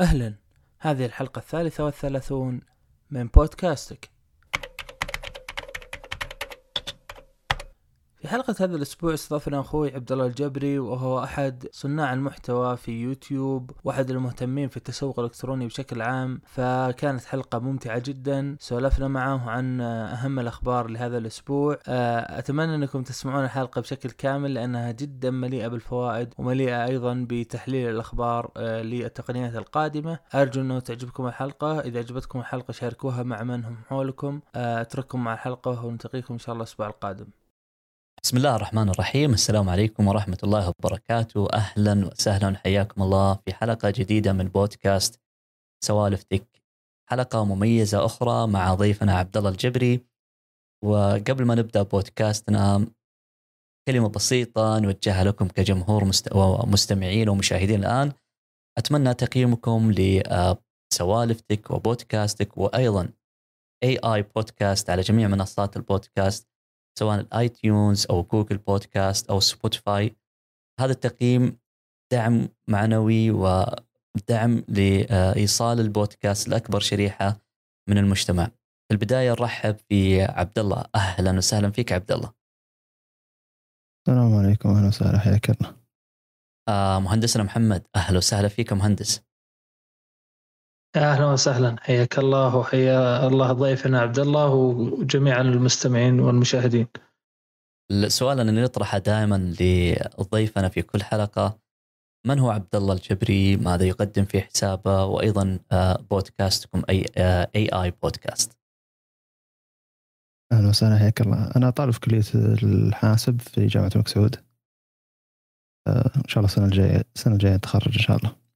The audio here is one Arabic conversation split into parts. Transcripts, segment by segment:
أهلا. هذه الحلقة الثالثة والثلاثون من بودكاستك. في حلقة هذا الأسبوع استضفنا أخوي عبد الله الجبري وهو أحد صناع المحتوى في يوتيوب وأحد المهتمين في التسوق الإلكتروني بشكل عام. فكانت حلقة ممتعة جدا سولفنا معه عن أهم الأخبار لهذا الأسبوع. أتمنى أنكم تسمعون الحلقة بشكل كامل لأنها جدا مليئة بالفوائد ومليئة أيضا بتحليل الأخبار للتقنيات القادمة. أرجو أنه تعجبكم الحلقة. إذا عجبتكم الحلقة شاركوها مع من هم حولكم. أترككم مع الحلقة ونلتقيكم إن شاء الله الأسبوع القادم. بسم الله الرحمن الرحيم. السلام عليكم ورحمة الله وبركاته. أهلا وسهلا حياكم الله في حلقة جديدة من بودكاست سوالف تك حلقة مميزة أخرى مع ضيفنا عبد الله الجبري. وقبل ما نبدأ بودكاستنا كلمة بسيطة نوجهها لكم كجمهور مستمعين ومشاهدين الآن. أتمنى تقييمكم لسوالف تك وبودكاستك وأيضا اي اي بودكاست على جميع منصات البودكاست. سواء ال iTunes أو جوجل بودكاست أو سبوتيفاي هذا التقييم دعم معنوي ودعم لإيصال البودكاست لأكبر شريحة من المجتمع. في البداية نرحب في عبد الله أهلا وسهلا فيك عبد الله. السلام عليكم أهلا وسهلا حياك الله. آه مهندسنا محمد أهلا وسهلا فيك مهندس. أهلا وسهلا حياك الله وحيا الله ضيفنا عبد الله وجميع المستمعين والمشاهدين. السؤال اللي نطرحه دائما لضيفنا في كل حلقة من هو عبد الله الجبري؟ ماذا يقدم في حسابه؟ وأيضا بودكاستكم أي اي اي بودكاست. أهلا وسهلا حياك الله، أنا طالب في كلية الحاسب في جامعة الملك سعود. إن شاء الله السنة الجاية السنة الجاية أتخرج إن شاء الله.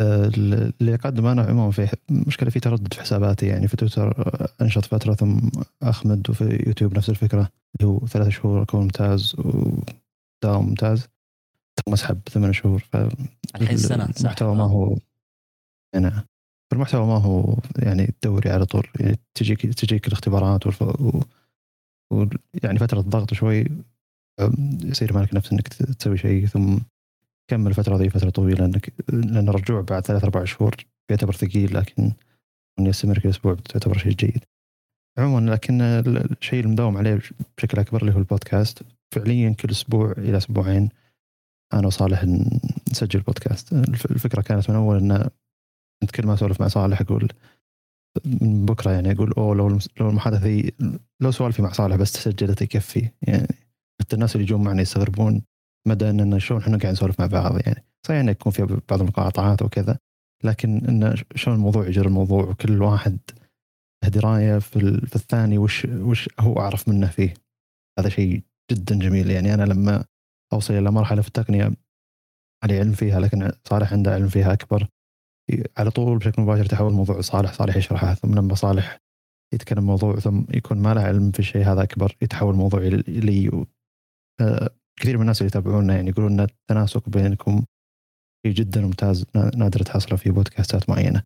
اللي اقدم أنا عموما في مشكلة في تردد في حساباتي. يعني في تويتر أنشط فترة ثم أخمد وفي يوتيوب نفس الفكرة اللي هو ثلاث شهور أكون ممتاز وداوم ممتاز ثم أسحب ثمان شهور. ف الحين سنة المحتوى ما هو نعم. المحتوى ما هو يعني دوري على طول. يعني تجيك تجيك الاختبارات والف... و... و... يعني فترة ضغط شوي يصير مالك نفس إنك تسوي شيء ثم كمل الفترة ذي فترة طويلة لأنك لأن الرجوع بعد ثلاث أربع شهور يعتبر ثقيل لكن أن يستمر كل أسبوع تعتبر شيء جيد. عموما لكن الشيء المداوم عليه بشكل أكبر اللي هو البودكاست فعليا كل أسبوع إلى أسبوعين أنا وصالح نسجل بودكاست الفكرة كانت من أول أن كنت كل ما أسولف مع صالح أقول من بكرة يعني أقول أوه لو لو المحادثة لو سوالفي مع صالح بس تسجلت يكفي يعني حتى الناس اللي يجون معنا يستغربون مدى اننا شلون إحنا قاعد نسولف مع بعض يعني صحيح إنه يكون في بعض المقاطعات وكذا لكن انه شلون الموضوع يجر الموضوع وكل واحد له دراية في, في الثاني وش وش هو أعرف منه فيه. هذا شيء جدا جميل يعني أنا لما أوصل إلى مرحلة في التقنية علي علم فيها لكن صالح عنده علم فيها أكبر. على طول بشكل مباشر تحول الموضوع صالح صالح يشرحه ثم لما صالح يتكلم موضوع ثم يكون ما له علم في الشيء هذا أكبر يتحول الموضوع لي كثير من الناس اللي يتابعونا يعني يقولون إن التناسق بينكم شيء جدا ممتاز نادر تحصله في بودكاستات معينة.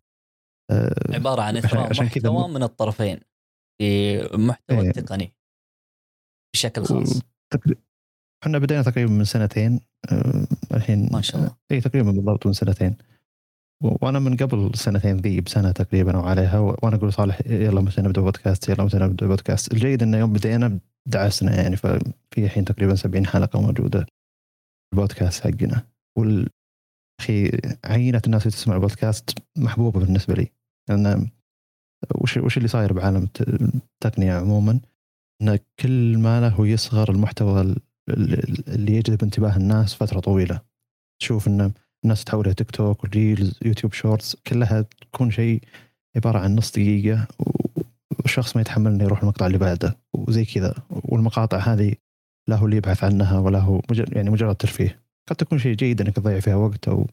عبارة عن إثراء محتوى من الطرفين في محتوى إيه تقني بشكل خاص. إحنا بدينا تقريبا من سنتين الحين ما شاء الله اي تقريبا بالضبط من سنتين وأنا من قبل سنتين ذي بسنة تقريبا أو عليها وأنا أقول صالح يلا متى نبدأ بودكاست يلا متى نبدأ بودكاست الجيد إنه يوم بدينا دعسنا يعني ففي الحين تقريبا 70 حلقة موجودة البودكاست حقنا. وال أخي عينة الناس اللي تسمع البودكاست محبوبة بالنسبة لي. لأن وش وش اللي صاير بعالم التقنيه عموما؟ إن كل ما له يصغر المحتوى اللي يجذب انتباه الناس فترة طويلة. تشوف إن الناس تحول إلى تيك توك و Reels يوتيوب Shorts كلها تكون شيء عبارة عن نص دقيقة والشخص ما يتحمل إنه يروح المقطع اللي بعده. وزي كذا. والمقاطع هذه لا هو اللي يبحث عنها ولا هو مجرد يعني مجرد ترفيه. قد تكون شيء جيد إنك تضيع فيها وقت أو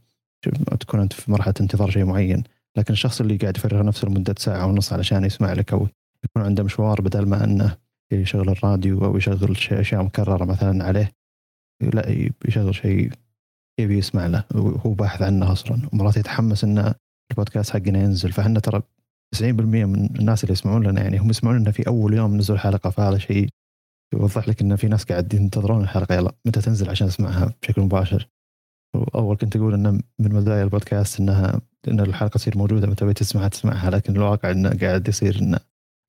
تكون أنت في مرحلة انتظار شيء معين. لكن الشخص اللي قاعد يفرغ نفسه لمدة ساعة ونص علشان يسمع لك أو يكون عنده مشوار بدل ما إنه يشغل الراديو أو يشغل أشياء مكررة مثلا عليه لا يشغل شيء يبي يسمع له. وهو باحث عنه أصلا. ومرات يتحمس ان البودكاست حقنا ينزل. فاحنا ترى 90% من الناس اللي يسمعون لنا يعني هم يسمعون لنا في أول يوم نزل حلقة فهذا شيء يوضح لك إن في ناس قاعد ينتظرون الحلقة يلا متى تنزل عشان أسمعها بشكل مباشر. وأول كنت أقول إن من مزايا البودكاست إنها إن الحلقة تصير موجودة متى تبي تسمعها تسمعها لكن الواقع إنه قاعد يصير انه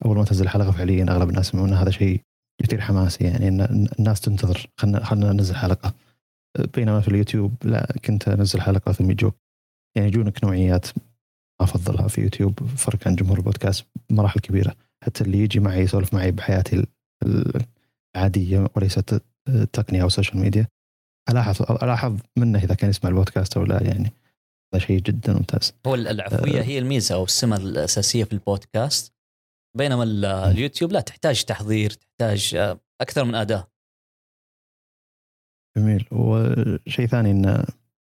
أول ما تنزل حلقة فعليا أغلب الناس يسمعون هذا شيء كثير حماسي يعني إن الناس تنتظر خلنا خلنا ننزل حلقة. بينما في اليوتيوب لا كنت أنزل حلقة ثم يجوك يعني يجونك نوعيات أفضلها في يوتيوب فرق عن جمهور البودكاست مراحل كبيرة حتى اللي يجي معي يسولف معي بحياتي العادية وليست التقنيه أو ال social media الاحظ ألاحظ منه إذا كان يسمع البودكاست أو لا يعني هذا شيء جدا ممتاز. هو العفوية آه. هي الميزة أو السمة الأساسية في البودكاست. بينما اليوتيوب لا تحتاج تحضير تحتاج آه، أكثر من أداة. جميل. وشيء ثاني انه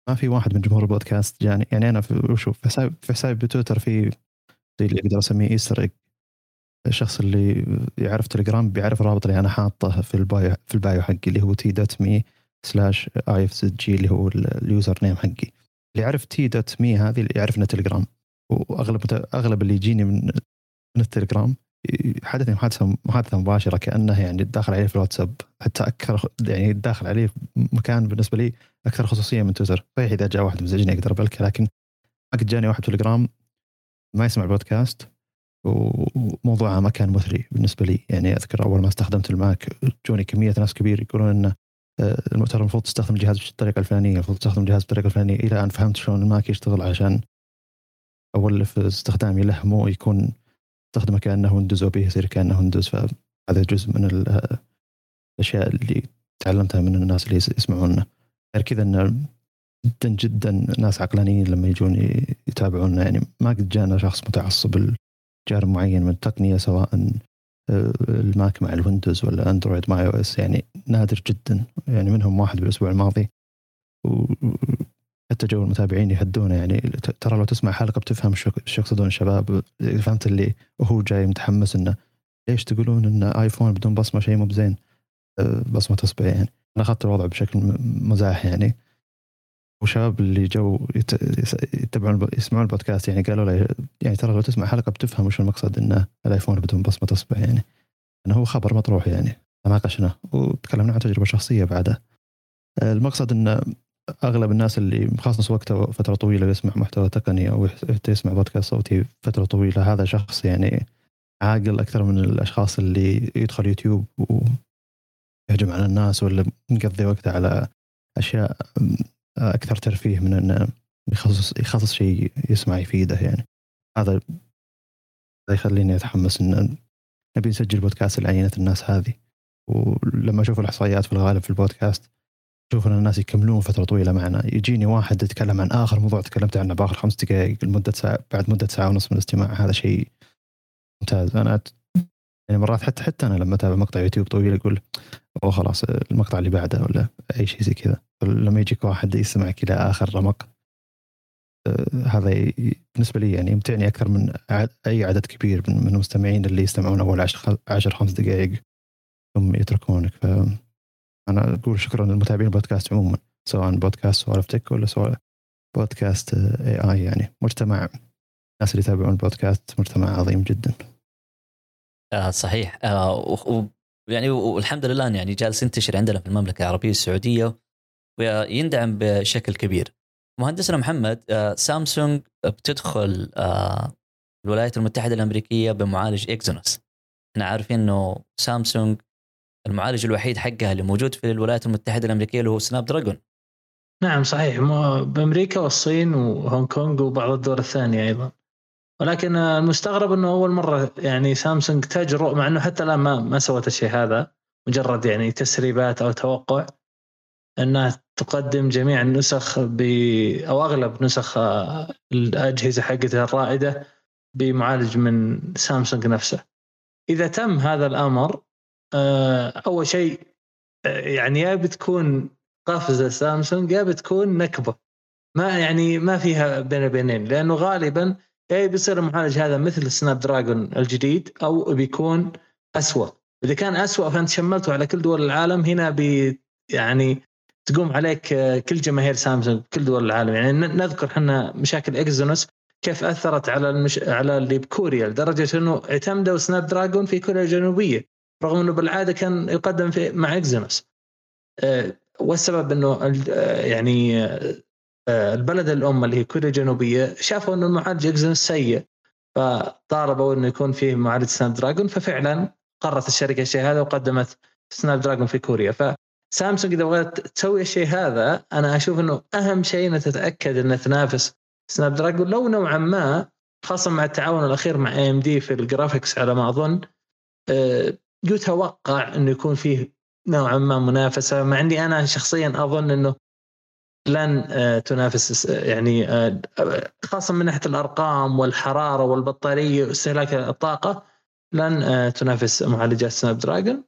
ما في واحد من جمهور البودكاست جاني يعني أنا في وشوف في حساب في حسابي بتويتر في زي اللي أقدر أسميه Easter الشخص اللي يعرف تليجرام بيعرف الرابط اللي أنا حاطه في ال bio في ال bio حقي اللي هو t dot me slash IFG اللي هو ال username حقي. اللي يعرف t dot me هذه اللي يعرف تليجرام واغلب أغلب اللي يجيني من من التليجرام حدثني محادثه محادثة مباشرة كانه يعني داخل عليه في الواتساب. حتى أكثر يعني داخل عليه مكان بالنسبة لي أكثر خصوصية من تويتر. صحيح إذا جاء واحد مزعجني أقدر أبلكه لكن قد جاني واحد تليجرام ما يسمع البودكاست وموضوعها ما كان مثري بالنسبة لي. يعني أذكر أول ما استخدمت ال Mac جوني كمية ناس كبير يقولون انه آه، المؤتمر المفروض تستخدم الجهاز بالطريقة الفلانية المفروض تستخدم الجهاز بالطريقة الفلانية. إلى ان فهمت شلون ال Mac يشتغل عشان أولف استخدامي له مو يكون استخدمه كأنه Windows أو به يصير كأنه Windows فهذا جزء من الأشياء اللي تعلمتها من الناس اللي يسمعونا غير كذا انه جدا جدا ناس عقلانيين لما يجون يتابعونا يعني ما قد جانا شخص متعصب لجانب معين من التقنية سواء آه، ال Mac مع ال Windows ولا Android مع iOS يعني نادر جدا يعني منهم واحد بالأسبوع الماضي حتى جو المتابعين يهدونه يعني ترى لو تسمع حلقة بتفهم شو يقصدون الشباب فهمت اللي وهو جاي متحمس إنه ليش تقولون إن آيفون بدون بصمة شيء مو بزين؟ أه، بصمة اصبع يعني. أنا أخذت الوضع بشكل مزاح يعني. وشباب اللي جو يتبعون يسمعون البودكاست يعني قالوا له يعني ترى لو تسمع حلقة بتفهم وش المقصد انه الآيفون بدون بصمة اصبع يعني. انه هو خبر مطروح يعني. تناقشنا وتكلمنا عن تجربة شخصية بعدها المقصد انه أغلب الناس اللي مخصص وقته فترة طويلة يسمع محتوى تقني أو يسمع بودكاست صوتي فترة طويلة هذا شخص يعني عاقل أكثر من الأشخاص اللي يدخل يوتيوب ويهجم على الناس ولا مقضي وقته على أشياء أكثر ترفيه من إنه يخصص يخصص شيء يسمع يفيده يعني. هذا يخليني أتحمس إن نبي نسجل بودكاست لعينة الناس هذه. ولما أشوف الإحصائيات في الغالب في البودكاست أشوف أن الناس يكملون فترة طويلة معنا. يجيني واحد يتكلم عن آخر موضوع تكلمت عنه بآخر خمس دقائق لمدة ساعة بعد مدة ساعة ونص من الاستماع. هذا شيء ممتاز. أنا يعني مرات حتى حتى أنا لما أتابع مقطع يوتيوب طويل أقول أو خلاص المقطع اللي بعده ولا أي شيء زي كذا. لما يجيك واحد يسمعك إلى آخر رمق آه، هذا بالنسبة لي يعني يمتعني أكثر من أي عدد كبير من المستمعين اللي يستمعون أول 10 10 خمس دقائق ثم يتركونك. ف أنا أقول شكرا للمتابعين البودكاست عموما سواء بودكاست سوالف تك ولا سواء بودكاست اي اي يعني مجتمع الناس اللي يتابعون البودكاست مجتمع عظيم جدا آه صحيح آه و يعني والحمد لله يعني جالس ينتشر عندنا في المملكة العربية السعودية ويندعم بشكل كبير. مهندسنا محمد آه سامسونج بتدخل آه الولايات المتحدة الأمريكية بمعالج Exynos. إحنا عارفين إنه سامسونج المعالج الوحيد حقها اللي موجود في الولايات المتحدة الأمريكية اللي هو Snapdragon نعم صحيح. بأمريكا والصين وهونغ كونغ وبعض الدول الثانية أيضا. ولكن المستغرب إنه أول مرة يعني سامسونج تجرؤ مع إنه حتى الآن ما ما سوت الشيء هذا مجرد يعني تسريبات أو توقع إنها تقدم جميع النسخ ب أو أغلب نسخ الأجهزة حقتها الرائدة بمعالج من سامسونج نفسه. إذا تم هذا الأمر آه، أول شيء آه، يعني يا بتكون قفزة سامسونج يا بتكون نكبة. ما يعني ما فيها بين البينين لأنه غالبا يا بيصير المعالج هذا مثل ال Snapdragon الجديد أو بيكون اسوء إذا كان اسوء فأنت شملته على كل دول العالم هنا بي يعني تقوم عليك آه، كل جماهير سامسونج كل دول العالم. يعني نذكر إحنا مشاكل Exynos كيف أثرت على المش... على اللي بكوريا لدرجة إنه اعتمدوا Snapdragon في كوريا الجنوبية. رغم إنه بالعادة كان يقدم في مع Exynos. آه، والسبب إنه آه، يعني آه، البلد الأم اللي هي كوريا الجنوبية شافوا إنه المعالج Exynos سيء فطالبوا إنه يكون فيه معالج Snapdragon ففعلا قررت الشركة الشيء هذا وقدمت Snapdragon في كوريا. فسامسونج إذا بغيت تسوي الشيء هذا أنا أشوف إنه أهم شيء انها تتأكد انها تنافس Snapdragon لو نوعا ما خاصة مع التعاون الأخير مع AMD في ال graphics على ما أظن آه، يتوقع إنه يكون فيه نوعا ما منافسة مع إني أنا شخصيا أظن إنه لن آه، تنافس يعني آه، خاصة من ناحية الأرقام والحرارة والبطارية واستهلاك الطاقة لن تنافس معالجات Snapdragon.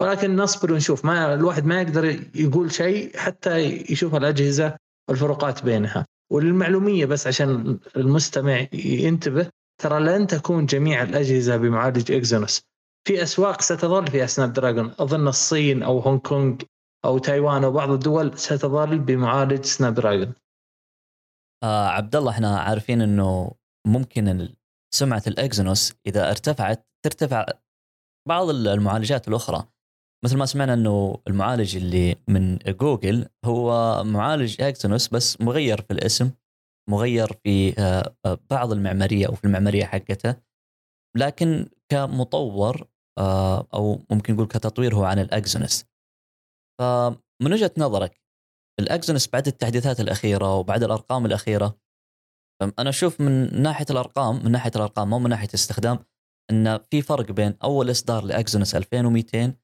ولكن نصبر ونشوف. ما الواحد ما يقدر يقول شيء حتى يشوف الأجهزة والفروقات بينها. وللمعلومية بس عشان المستمع ينتبه ترى لن تكون جميع الأجهزة بمعالج Exynos في أسواق ستظل فيها Snapdragon أظن الصين أو هونغ كونغ أو تايوان أو بعض الدول ستظل بمعالج Snapdragon آه عبد الله إحنا عارفين إنه ممكن سمعة ال Exynos إذا ارتفعت ترتفع بعض المعالجات الأخرى. مثل ما سمعنا إنه المعالج اللي من جوجل هو معالج Exynos بس مغير في الاسم مغير في آه، آه، بعض المعمارية أو في المعمارية حقته. لكن كمطور أو ممكن نقول كتطوير هو عن ال Exynos فمن وجهة نظرك ال Exynos بعد التحديثات الأخيرة وبعد الأرقام الأخيرة أنا أشوف من ناحية الأرقام من ناحية الأرقام مو من ناحية الاستخدام إن في فرق بين أول إصدار ل Exynos 2200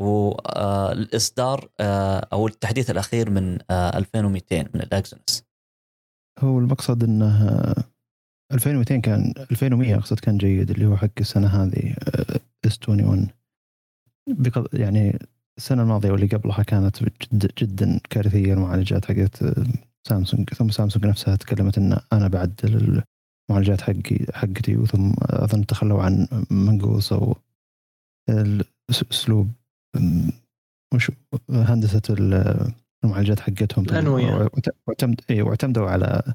والاصدار آه، أو التحديث الأخير من 2200 آه، من ال Exynos هو المقصد إنه 2200 كان 2100 أقصد كان جيد اللي هو حق السنة هذه اس 21 يعني السنة الماضية واللي قبلها كانت جدا جدا كارثية المعالجات حقت سامسونج. ثم سامسونج نفسها تكلمت إن أنا بعدل المعالجات حقي حقتي وثم أظن تخلوا عن منقوص أو الاسلوب وش هندسة المعالجات حقتهم. الأنوية. واعتمد اي واعتمدوا على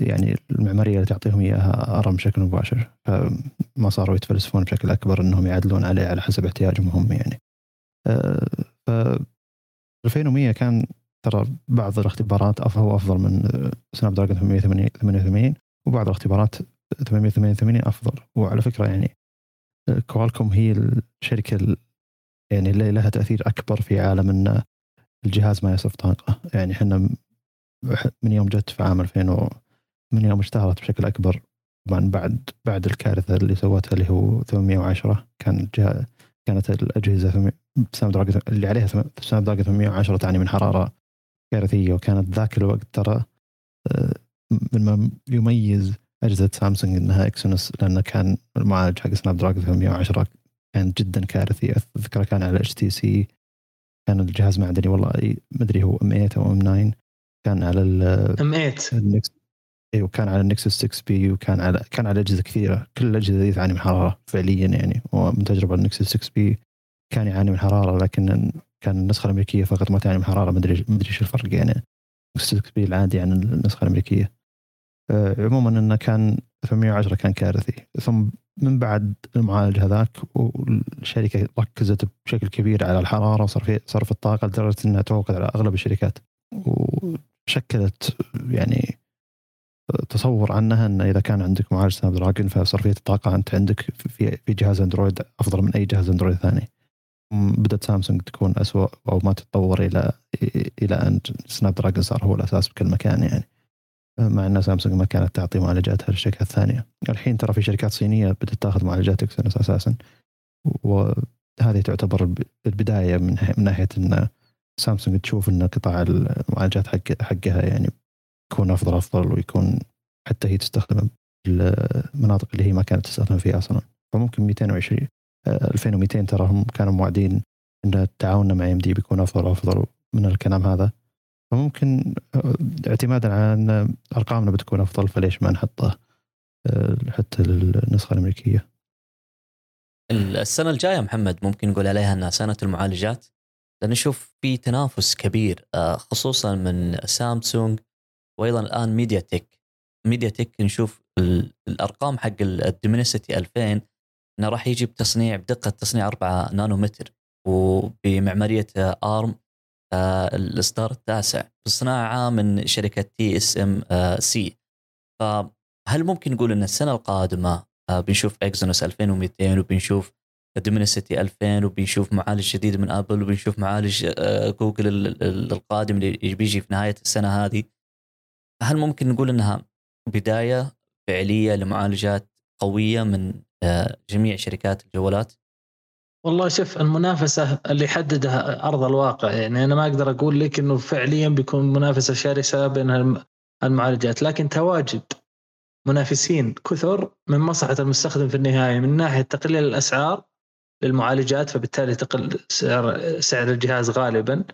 يعني المعمارية اللي تعطيهم إياها أرم بشكل مباشر فما صاروا يتفلسفون بشكل أكبر إنهم يعدلون عليه على حسب احتياجهم هم يعني. آه، ف 2100 كان ترى بعض الاختبارات هو أفضل من Snapdragon 888 وبعض الاختبارات 888 أفضل. وعلى فكرة يعني كوالكوم هي الشركة يعني اللي لها تأثير أكبر في عالم إن الجهاز ما يصرف طاقة. يعني إحنا من يوم جت في عام 2000 و من يوم اشتهرت بشكل أكبر طبعا بعد بعد الكارثة اللي سوتها اللي هو 810 كان كانت الأجهزة Snapdragon اللي عليها Snapdragon 810 تعاني من حرارة كارثية وكانت ذاك الوقت ترى آه، مما يميز أجهزة سامسونج إنها Exynos لأنه كان المعالج حق Snapdragon 810 كان جدا كارثي. أذكر كان على HTC كان الجهاز معدني والله ما أدري هو M8 أو M9 كان على ال M8 أيوه كان على ال Nexus 6P وكان على كان على أجهزة كثيرة. كل الأجهزة دي تعاني من حرارة فعليا يعني ومن تجربة ال Nexus 6P كان يعاني من حرارة لكن كان النسخة الأمريكية فقط ما تعاني من حرارة. ما ادري ما أدري إيش الفرق يعني ال Nexus 6P العادي عن النسخة الأمريكية. آه، عموما إنه كان 810 كان كارثي. ثم من بعد المعالج هذاك والشركة ركزت بشكل كبير على الحرارة وصرف صرف الطاقة لدرجة إنها تفوقت على أغلب الشركات. وشكلت يعني تصور عنها إن إذا كان عندك معالج Snapdragon فصرفية الطاقة أنت عندك في في جهاز اندرويد أفضل من أي جهاز اندرويد ثاني. بدأت سامسونج تكون اسوء أو ما تتطور إلى إلى أن Snapdragon صار هو الأساس بكل مكان يعني. مع إن سامسونج ما كانت تعطي معالجاتها للشركات الثانية الحين ترى في شركات صينية بدأت تاخذ معالجات Exynos أساسا وهذه تعتبر البداية من, من ناحية إن سامسونج تشوف إن قطاع المعالجات حق حقها يعني يكون أفضل أفضل ويكون حتى هي تستخدم المناطق اللي هي ما كانت تستخدم فيها أصلا. فممكن 220 2200 ترى هم كانوا موعدين إن تعاوننا مع إم دي بيكون أفضل وافضل من الكلام هذا. فممكن آه، اعتمادا على أن أرقامنا بتكون أفضل فليش ما نحطه آه، حتى النسخه الأمريكية؟ السنة الجاية محمد ممكن نقول عليها أنها سنة المعالجات. لأن نشوف في تنافس كبير آه، خصوصا من سامسونج وأيضا الآن ميديا تك MediaTek نشوف الأرقام حق ال Dimensity 2000 إنه راح يجي بتصنيع بدقة تصنيع 4 نانومتر وبمعمارية ARM الإصدار التاسع. بصناعه من شركة TSMC فهل ممكن نقول إن السنة القادمة آه، بنشوف Exynos 2200 وبنشوف Dimensity 2000 وبنشوف معالج جديد من ابل وبنشوف معالج آه، جوجل ال- ال- القادم اللي بيجي في نهاية السنة هذه؟ هل ممكن نقول إنها بداية فعلية لمعالجات قوية من آه، جميع شركات الجوالات؟ والله شوف المنافسة اللي يحددها أرض الواقع. يعني أنا ما أقدر أقول لك أنه فعليا بيكون منافسة شرسة بين الم- المعالجات لكن تواجد منافسين كثر من مصلحة المستخدم في النهاية من ناحية تقليل الأسعار للمعالجات فبالتالي تقل سعر سعر الجهاز غالبا.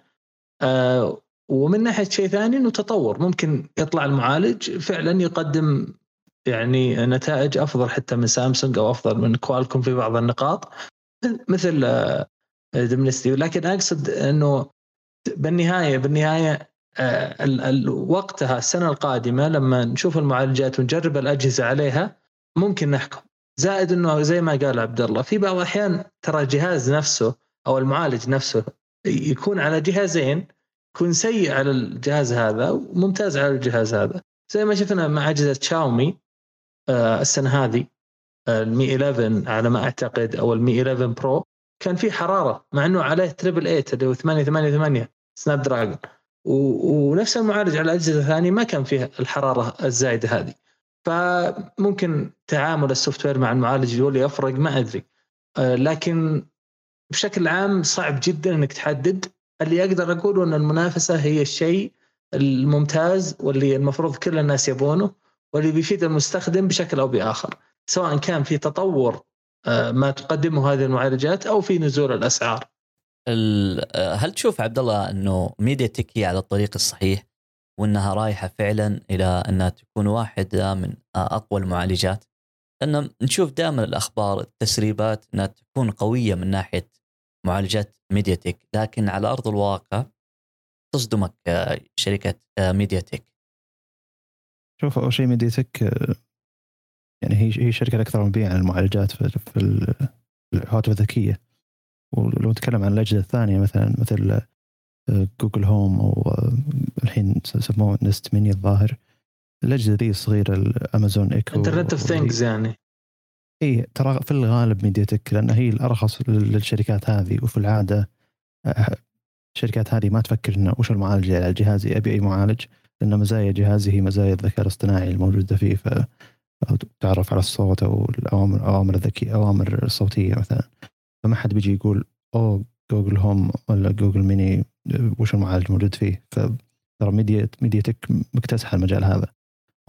آه، ومن ناحية شيء ثاني أنه تطور. ممكن يطلع المعالج فعلا يقدم يعني نتائج أفضل حتى من سامسونج أو أفضل من كوالكوم في بعض النقاط مثل آه، دمنستي لكن أقصد إنه بالنهاية بالنهاية آه، وقتها السنة القادمة لما نشوف المعالجات ونجرب الأجهزة عليها ممكن نحكم. زائد إنه زي ما قال عبد الله في بعض الأحيان ترى الجهاز نفسه أو المعالج نفسه يكون على جهازين يكون سيء على الجهاز هذا وممتاز على الجهاز هذا. زي ما شفنا مع أجهزة شاومي آه، السنة هذه ال Mi 11 على ما أعتقد أو ال Mi 11 Pro كان في حرارة مع إنه عليه triple 8 اللي هو 888 Snapdragon. ونفس المعالج على أجهزة ثانية ما كان فيها الحرارة الزايدة هذه. فممكن تعامل ال software مع المعالج هو يفرق ما أدري. آه، لكن بشكل عام صعب جدا إنك تحدد اللي أقدر أقوله إن المنافسة هي الشيء الممتاز واللي المفروض كل الناس يبونه واللي بيفيد المستخدم بشكل أو بآخر سواء كان في تطور آه، ما تقدمه هذه المعالجات أو في نزول الأسعار ال- آه، هل تشوف عبد الله إنه ميديا تك هي على الطريق الصحيح وإنها رايحة فعلا إلى انها تكون واحدة من آه، أقوى المعالجات؟ لأن نشوف دائما الأخبار التسريبات إنها تكون قوية من ناحية معالجات MediaTek لكن على أرض الواقع تصدمك آه، شركة آه، MediaTek. شوف أول شيء MediaTek آه، يعني هي هي الشركة الاكثر مبيعا للمعالجات في في ال- الهواتف الذكية. ولو نتكلم عن الأجهزة الثانية مثلا مثل آه، Google Home أو آه، الحين سموه Nest Mini الظاهر. الأجهزة ذي الصغيرة ال Amazon Echo Internet of Things يعني. إي ترى في الغالب MediaTek لأن هي الأرخص لل- للشركات هذه وفي العادة آه، الشركات هذه ما تفكر إنه وش المعالج على جهازي ابي أي معالج لأن مزايا جهازي هي مزايا الذكاء الاصطناعي الموجودة فيه ف تعرف على الصوت أو الاوامر الاوامر الذكيه أوامر الصوتية مثلا. فما حد بيجي يقول أوه Google Home ولا Google Mini وش المعالج موجود فيه؟ فترى Media MediaTek مكتسحة المجال هذا.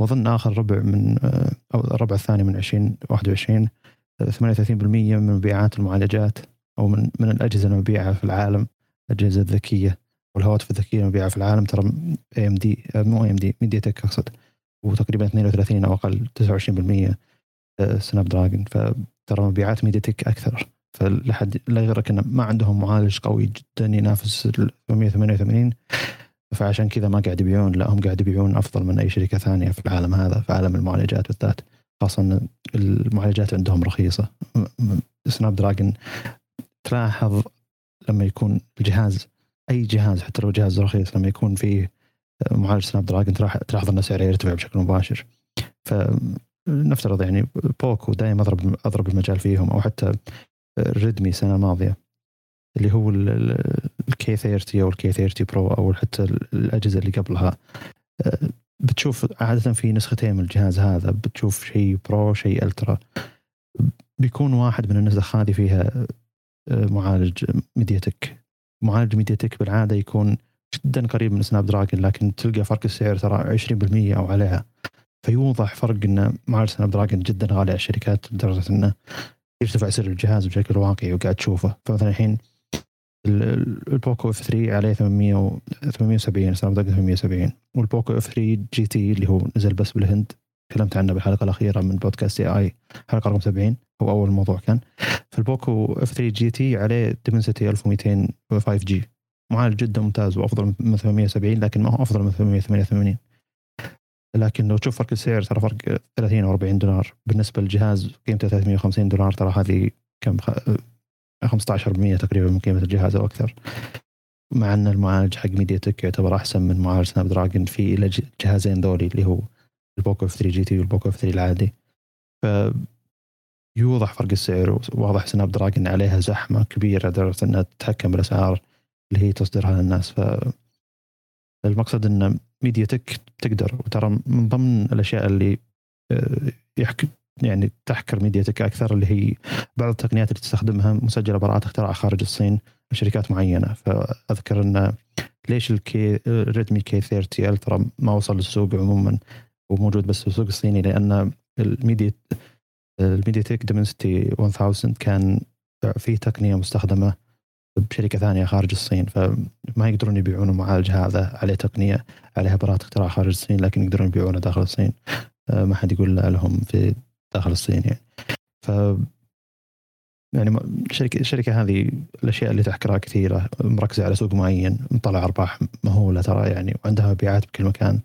واظن آخر ربع من آه، أو الربع الثاني من 2021 آه، 38% من مبيعات المعالجات أو من من الأجهزة المبيعه في العالم الأجهزة الذكية والهواتف الذكية المبيعه في العالم. ترى اي ام دي مو اي ام دي ميديا تك أقصد وتقريبا 32 أو أقل 29% آه، Snapdragon فترى مبيعات MediaTek أكثر. فلحد لا يغرك انه ما عندهم معالج قوي جدا ينافس ال 888 فعشان كذا ما قاعد يبيعون لا هم قاعد يبيعون أفضل من أي شركة ثانية في العالم هذا في عالم المعالجات بالذات. خاصة ان المعالجات عندهم رخيصة. Snapdragon تلاحظ لما يكون الجهاز أي جهاز حتى لو جهاز رخيص لما يكون فيه معالج Snapdragon تلاح- تلاحظ ان سعره يرتفع بشكل مباشر. فنفترض يعني Poco دائما اضرب أضرب المجال فيهم أو حتى Redmi السنة الماضية. اللي هو ال K30 أو ال K30 Pro أو حتى الأجهزة اللي قبلها. أه، بتشوف عادة في نسختين من الجهاز هذا بتشوف شيء Pro شيء Ultra. بيكون واحد من النسخ هذه فيها أه، معالج MediaTek. معالج MediaTek بالعادة يكون جدا قريب من Snapdragon لكن تلقى فرق السعر ترى 20% أو عليها. فيوضح فرق ان معالج Snapdragon جدا غالي على الشركات لدرجة إنه يرتفع سعر الجهاز بشكل واقعي وقاعد تشوفه. فمثلا الحين ال- ال- ال Poco F3 عليه 800 و 870 Snapdragon 870 وال Poco F3 GT اللي هو نزل بس بالهند. تكلمت عنه بالحلقة الأخيرة من بودكاست اي اي حلقة رقم 70 هو أول موضوع كان. فال Poco F3 GT عليه Dimensity 1200 5G معالج جدا ممتاز وأفضل من 870 لكن ما هو أفضل من 888 لكن لو تشوف فرق السعر ترى فرق 30 أو 40 دولار. بالنسبة للجهاز قيمته 350 دولار. ترى هذه كم 15% تقريبا من قيمة الجهاز أو أكثر. مع أن المعالج حق MediaTek يعتبر أحسن من معالج Snapdragon في الجهازين ذولي اللي هو ال Poco F3 GT وال Poco F3 العادي. ف يوضح فرق السعر وواضح Snapdragon عليها زحمة كبيرة لدرجة إنها تتحكم بالأسعار اللي هي تصدرها للناس. ف المقصد إن MediaTek تقدر وترى من ضمن الأشياء اللي آه، يحكي يعني تحكر MediaTek أكثر اللي هي بعض التقنيات اللي تستخدمها مسجلة براءات اختراع خارج الصين لشركات معينة. فأذكر إن ليش ال K Redmi K30 Ultra ما وصل للسوق عموما وموجود بس في السوق الصيني لأن ال Media ال MediaTek Dimensity 1000 كان فيه تقنية مستخدمة بشركة ثانية خارج الصين. فما يقدرون يبيعون المعالج هذا عليه تقنية عليها براءه اختراع خارج الصين لكن يقدرون يبيعونه داخل الصين. آه، ما حد يقول لهم في داخل الصين يعني. ف يعني الشركة الشركة هذه الأشياء اللي تحكرها كثيرة مركزة على سوق معين مطلع أرباح مهولة ترى يعني وعندها مبيعات بكل مكان.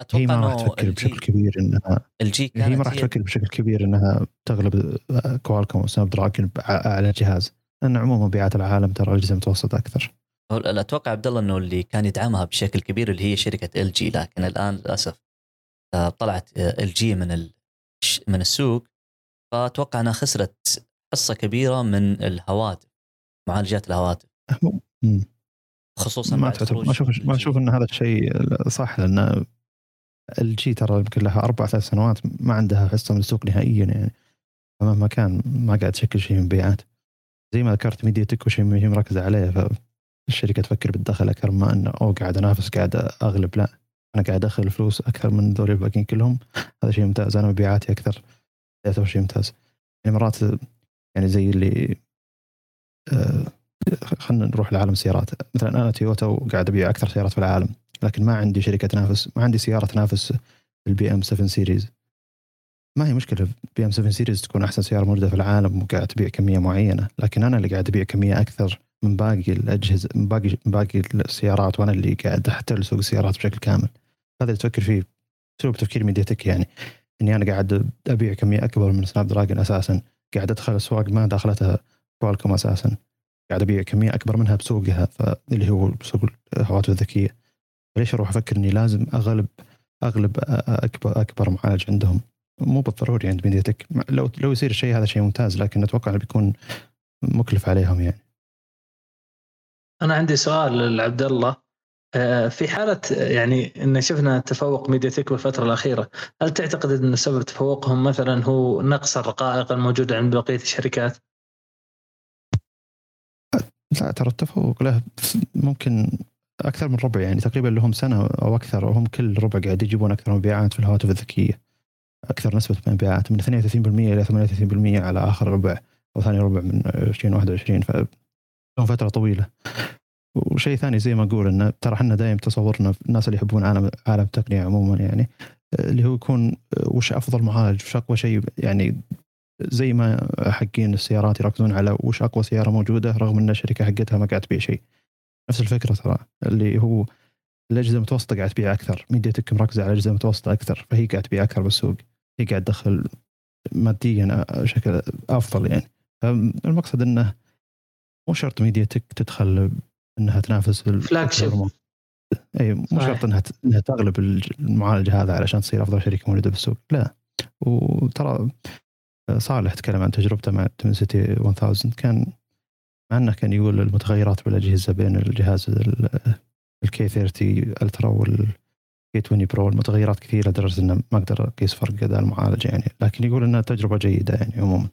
أتوقع هي ما راح تفكر بشكل كبير انها الجي هي ما راح تفكر بشكل كبير إنها تغلب Qualcomm و Snapdragon على جهاز لأن عموما مبيعات العالم ترى الاجهزه المتوسطه أكثر. ال- أتوقع عبد الله إنه اللي كان يدعمها بشكل كبير اللي هي شركة LG لكن الآن للأسف آه، طلعت LG من من السوق فأتوقع أنها خسرت حصه كبيرة من الهواتف معالجات الهواتف. خصوصا ما تعتبر ما أشوف ما. أشوف إن هذا الشيء صح لأن LG ترى يمكن لها أربع ثلاث سنوات ما عندها حصة من السوق نهائيا يعني فمهما كان ما قاعد تشكل شيء من مبيعات زي ما ذكرت ميديا تك وشيء مركزه عليه فالشركة تفكر بالدخل أكثر ما إنه أوه قاعد أنافس قاعد أغلب لا أنا قاعد أدخل فلوس أكثر من ذول الباقيين كلهم. هذا شيء ممتاز. أنا مبيعاتي أكثر. يعتبر شيء ممتاز. يعني مرات يعني زي اللي آه، خلينا نروح لعالم السيارات. مثلا أنا تويوتا وقاعد أبيع أكثر سيارات في العالم. لكن ما عندي شركة تنافس ما عندي سيارة تنافس ال BM 7 Series ما هي مشكلة BM 7 Series تكون أحسن سيارة موجودة في العالم وقاعد تبيع كمية معينة. لكن أنا اللي قاعد أبيع كمية أكثر من باقي الأجهزة من باقي من باقي السيارات وأنا اللي قاعد أحتل سوق السيارات بشكل كامل. هذا اللي تفكر فيه اسلوب تفكير MediaTek يعني. إني أنا قاعد أبيع كمية أكبر من Snapdragon أساسا. قاعد أدخل اسواق ما دخلتها Qualcomm أساسا. قاعد أبيع كمية أكبر منها بسوقها فاللي هو سوق الهواتف الذكية. ليش أروح أفكر إني لازم أغلب أغلب أكبر أكبر معالج عندهم؟ مو بالضروري عند MediaTek لو لو يصير الشيء هذا شيء ممتاز لكن أتوقع بيكون مكلف عليهم يعني. أنا عندي سؤال لعبد الله آه، في حالة يعني إن شفنا تفوق MediaTek بالفترة الأخيرة، هل تعتقد إن سبب تفوقهم مثلا هو نقص الرقائق الموجودة عند بقية الشركات؟ لا ترى التفوق له ممكن أكثر من ربع يعني تقريبا لهم سنة أو أكثر وهم كل ربع قاعد يجيبون أكثر مبيعات في الهواتف الذكية أكثر نسبة مبيعات من 32% إلى 38% على آخر ربع أو ثاني ربع من 2021 ف لهم فترة طويلة. وشيء ثاني زي ما أقول إن ترى إحنا دائما تصورنا الناس اللي يحبون عالم عالم التقنيه عموما يعني اللي هو يكون وش أفضل معالج وش أقوى شيء يعني زي ما حقين السيارات يركزون على وش أقوى سيارة موجودة رغم إن الشركة حقتها ما قاعد تبيع شيء. نفس الفكرة ترى اللي هو الأجهزة المتوسطة قاعد تبيع أكثر MediaTek مركزة على الأجهزة المتوسطة أكثر فهي قاعد تبيع أكثر بالسوق. هي قاعد تدخل ماديا بشكل أفضل يعني. فالمقصد إنه مو شرط MediaTek تدخل إنها تنافس flagship إي مو. شرط إنها إنها تغلب المعالج هذا علشان تصير أفضل شركه موجوده بالسوق. لا. وترى صالح تكلم عن تجربته مع Dimensity 1000 كان مع إنه كان يقول المتغيرات بالأجهزة بين الجهاز ال K 30 Ultra وال K 20 Pro المتغيرات كثيرة لدرجة إنه ما أقدر اقيس فرق اداء المعالج يعني. لكن يقول إنها تجربة جيدة يعني عموما.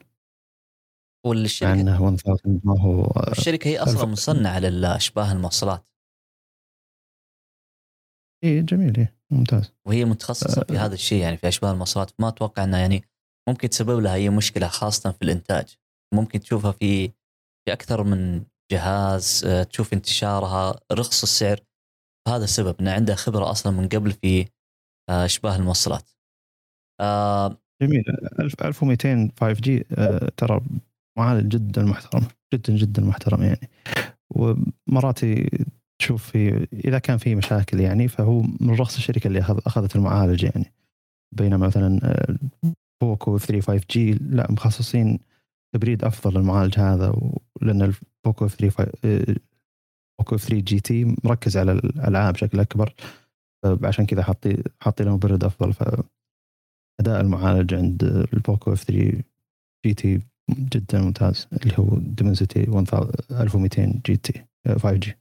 والشركة انه 1000 ما هو الشركة هي أصلا مصنعة للأشباه الموصلات إي جميل إيه ممتاز. وهي متخصصة في أه. هذا الشيء يعني في أشباه الموصلات ما أتوقع إنها يعني ممكن تسبب لها أي مشكلة خاصة في الإنتاج. ممكن تشوفها في في أكثر من جهاز آه، تشوف انتشارها رخص السعر. هذا السبب ان عندها خبرة أصلا من قبل في آه، أشباه الموصلات آه، جميل 1000 1200 5 جي آه، ترى معالج جدا محترم جدا جدا محترم يعني. ومرات تشوف في إذا كان في مشاكل يعني فهو من رخص الشركة اللي أخذت المعالج يعني. بينما مثلا آه، Poco 3 5 G لا مخصصين تبريد أفضل للمعالج هذا لأن ال Poco 3 5 آه، Poco 3 GT مركز على الألعاب بشكل أكبر. عشان كذا حاطي حاطي له مبرد أفضل. فأداء المعالج عند ال Poco F 3 GT جدا ممتاز اللي هو Dimensity 1200 GT 5 G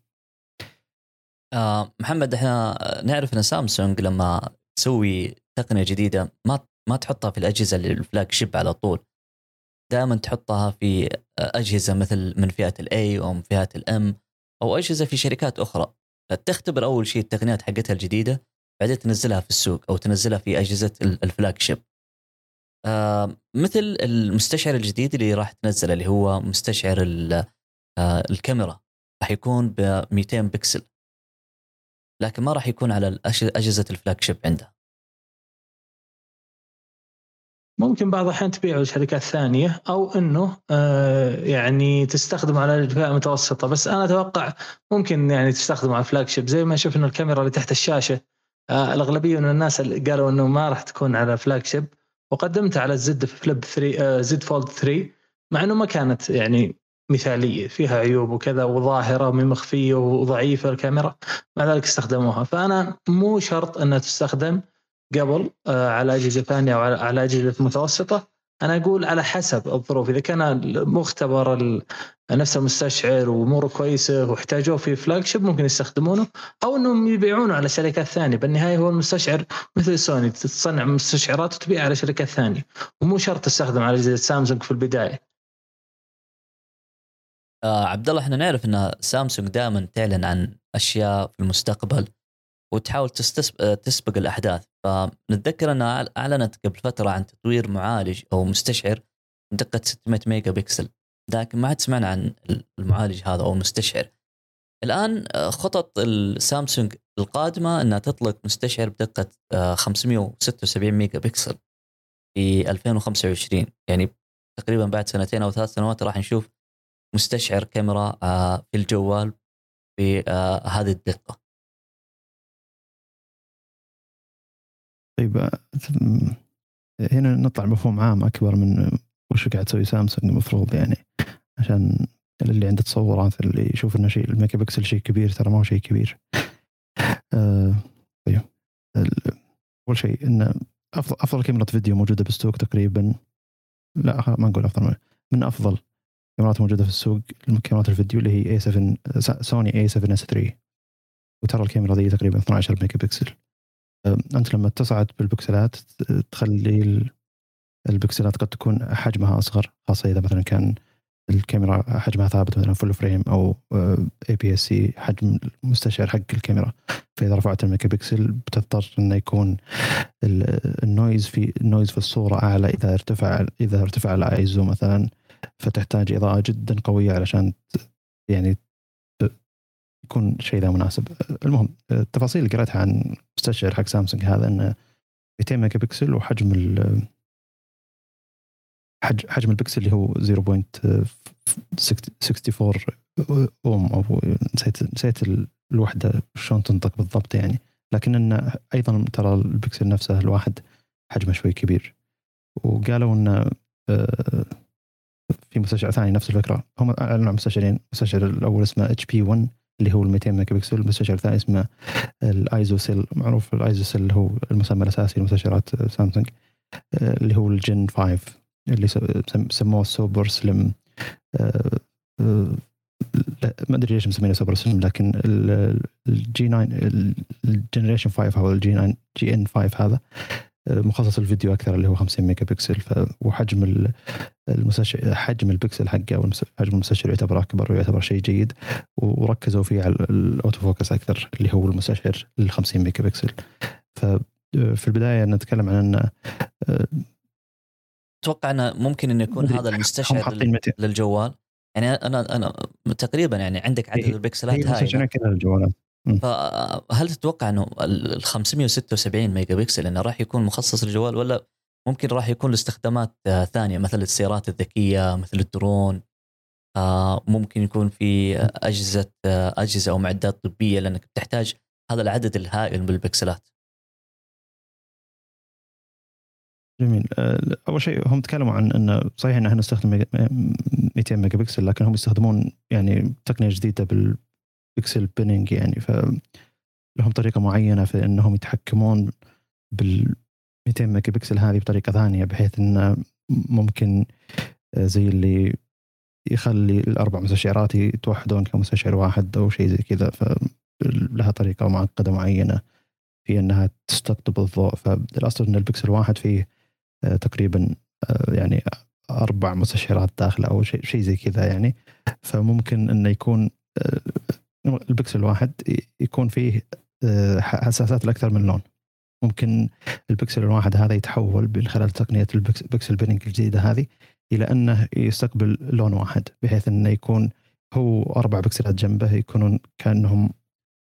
آه محمد إحنا نعرف إن سامسونج لما تسوي تقنية جديدة ما ما تحطها في الأجهزة ال flagship على طول. دائما تحطها في أجهزة مثل من فئة ال A أو من فئة ال M أو أجهزة في شركات أخرى. فتختبر أول شيء التقنيات حقتها الجديدة بعدين تنزلها في السوق أو تنزلها في أجهزة ال flagship. آه مثل المستشعر الجديد اللي راح تنزله اللي هو مستشعر آه الكاميرا راح يكون ب 200 بكسل. لكن ما راح يكون على أجهزة ال flagship عندها. ممكن بعض الأحيان تبيعه لشركات ثانية أو إنه آه يعني تستخدمه على فئه متوسطه بس أنا أتوقع ممكن يعني تستخدمه على flagship. زي ما شفنا الكاميرا اللي تحت الشاشة آه الأغلبية من الناس قالوا إنه ما راح تكون على flagship. وقدمتها على ال Z Flip 3 آه Z Fold 3 مع إنه ما كانت يعني مثالية فيها عيوب وكذا وظاهرة مخفيه وضعيفة الكاميرا مع ذلك استخدموها. فأنا مو شرط إنها تستخدم قبل آه، على أجهزة ثانية أو على أجهزة متوسطة. أنا أقول على حسب الظروف. إذا كان مختبر نفس المستشعر وأموره كويسة واحتاجوه في flagship ممكن يستخدمونه أو إنهم يبيعونه على شركات ثانية. بالنهاية هو المستشعر مثل سوني تصنع مستشعرات وتبيع على شركات ثانية. ومو شرط تستخدم على اجهزه سامسونج في البداية. آه عبد الله إحنا نعرف إن سامسونج دائما تعلن عن أشياء في المستقبل وتحاول تسبق الأحداث. فنتذكر انها أعلنت قبل فترة عن تطوير معالج أو مستشعر بدقه 600 ميجا بكسل لكن ما عاد سمعنا عن المعالج هذا أو المستشعر الآن آه، خطط السامسونج القادمة أنها تطلق مستشعر بدقة 576 آه، ميجا بكسل في 2025 يعني تقريبا بعد سنتين أو ثلاث سنوات راح نشوف مستشعر كاميرا آه، في الجوال بهذه الدقة. طيب هنا نطلع مفهوم عام أكبر من وش قاعد تسوي سامسونج المفروض يعني عشان اللي عنده تصورات اللي يشوف إنه شيء الميجا بكسل شيء كبير ترى ما هو شيء كبير. آه طيب أول شيء إن افضل أفضل كاميرا فيديو موجودة بالسوق تقريبا لا ما نقول أفضل من أفضل كاميرات موجودة في السوق كاميرات الفيديو اللي هي A7 Sony A7S 3 وترى الكاميرا ذي تقريبا 12 ميجا بكسل أنت لما تصعد بالبكسلات تخلي البكسلات قد تكون حجمها أصغر خاصة إذا مثلا كان الكاميرا حجمها ثابت مثلا full frame أو APS-C حجم المستشعر حق الكاميرا. فإذا رفعت الميجا بكسل بتضطر إنه يكون ال noise في ال noise في الصورة أعلى إذا ارتفع إذا ارتفع الايزو مثلا. فتحتاج إضاءة جدا قوية علشان يعني يكون شيء ذا مناسب. المهم التفاصيل اللي قريتها عن مستشعر حق سامسونج هذا إنه 200 ميجا بكسل وحجم ال حجم البكسل اللي هو 0.64 أوم أو نسيت نسيت الوحدة شلون تنطق بالضبط يعني. لكن إنه أيضا ترى البكسل نفسه الواحد حجمه شوي كبير. وقالوا إنه آه، في مستشعر ثاني نفس الفكرة. هم أعلنوا مستشعرين. المستشعر الأول اسمه HP 1 اللي هو ال 200 ميجا بكسل المستشعر الثاني اسمه ال ISOCELL معروف ال ISOCELL هو المسمى الأساسي لمستشعرات سامسونج اللي هو ال GN 5 اللي سموه ال super slim آه، آه، ما أدري ليش مسمينه super slim لكن ال G 9 ال generation 5 أو ال G 9 GN 5 هذا مخصص الفيديو أكثر اللي هو 50 ميجا بكسل وحجم المستشعر حجم البكسل حقه أو حجم المستشعر يعتبر أكبر ويعتبر شيء جيد وركزوا فيه على ال auto focus أكثر اللي هو المستشعر ال 50 ميجا بكسل ففي النهاية نتكلم عن ان أتوقع إنه ممكن إنه يكون هذا المستشعر للجوال. يعني أنا أنا تقريبا يعني عندك عدد إيه، البكسلات هاي. للجوالات فهل تتوقع إنه ال 576 ميجا بكسل إنه راح يكون مخصص للجوال ولا ممكن راح يكون لاستخدامات آه، ثانية مثل السيارات الذكية مثل الدرون؟ آه، ممكن يكون في أجهزة آه، أجهزة أو معدات طبية لأنك تحتاج هذا العدد الهائل من البكسلات. جميل. أول شيء هم تكلموا عن إنه صحيح إن إحنا نستخدم 200 ميجا بكسل لكن هم يستخدمون يعني تقنية جديدة بال pixel binning يعني. فلهم طريقة معينة في إنهم يتحكمون بال 200 ميجا بكسل هذه بطريقة ثانية بحيث انه ممكن آه، زي اللي يخلي الأربع مستشعرات يتوحدون كمستشعر واحد أو شيء زي كذا. فلها طريقة معقدة معينة في إنها تستقطب الضوء. فالاصل إن البكسل واحد فيه آه، تقريبا آه، يعني أربع مستشعرات داخله أو شيء شيء زي كذا يعني. فممكن إنه يكون البكسل الواحد يكون فيه حساسات لأكثر من لون. ممكن البكسل الواحد هذا يتحول من خلال تقنية ال pixel binning الجديدة هذه إلى أنه يستقبل لون واحد بحيث أنه يكون هو أربع بكسلات جنبه يكونون كأنهم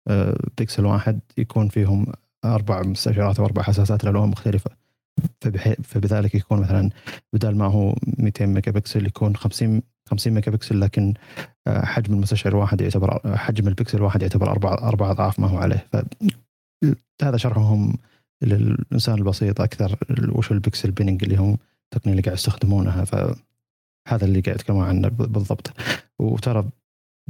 آه، بكسل واحد يكون فيهم أربع مستشعرات واربع حساسات لألوان مختلفة. فبذلك يكون مثلا بدل ما هو 200 ميجا بكسل يكون 50 50 ميجا بكسل لكن آه، حجم المستشعر الواحد يعتبر حجم البكسل الواحد يعتبر أربع أربع أضعاف ما هو عليه. فهذا شرحهم للإنسان البسيط أكثر وش ال pixel binning اللي هم التقنيه اللي قاعد يستخدمونها. فهذا اللي قاعد يتكلمون عنه بالضبط. وترى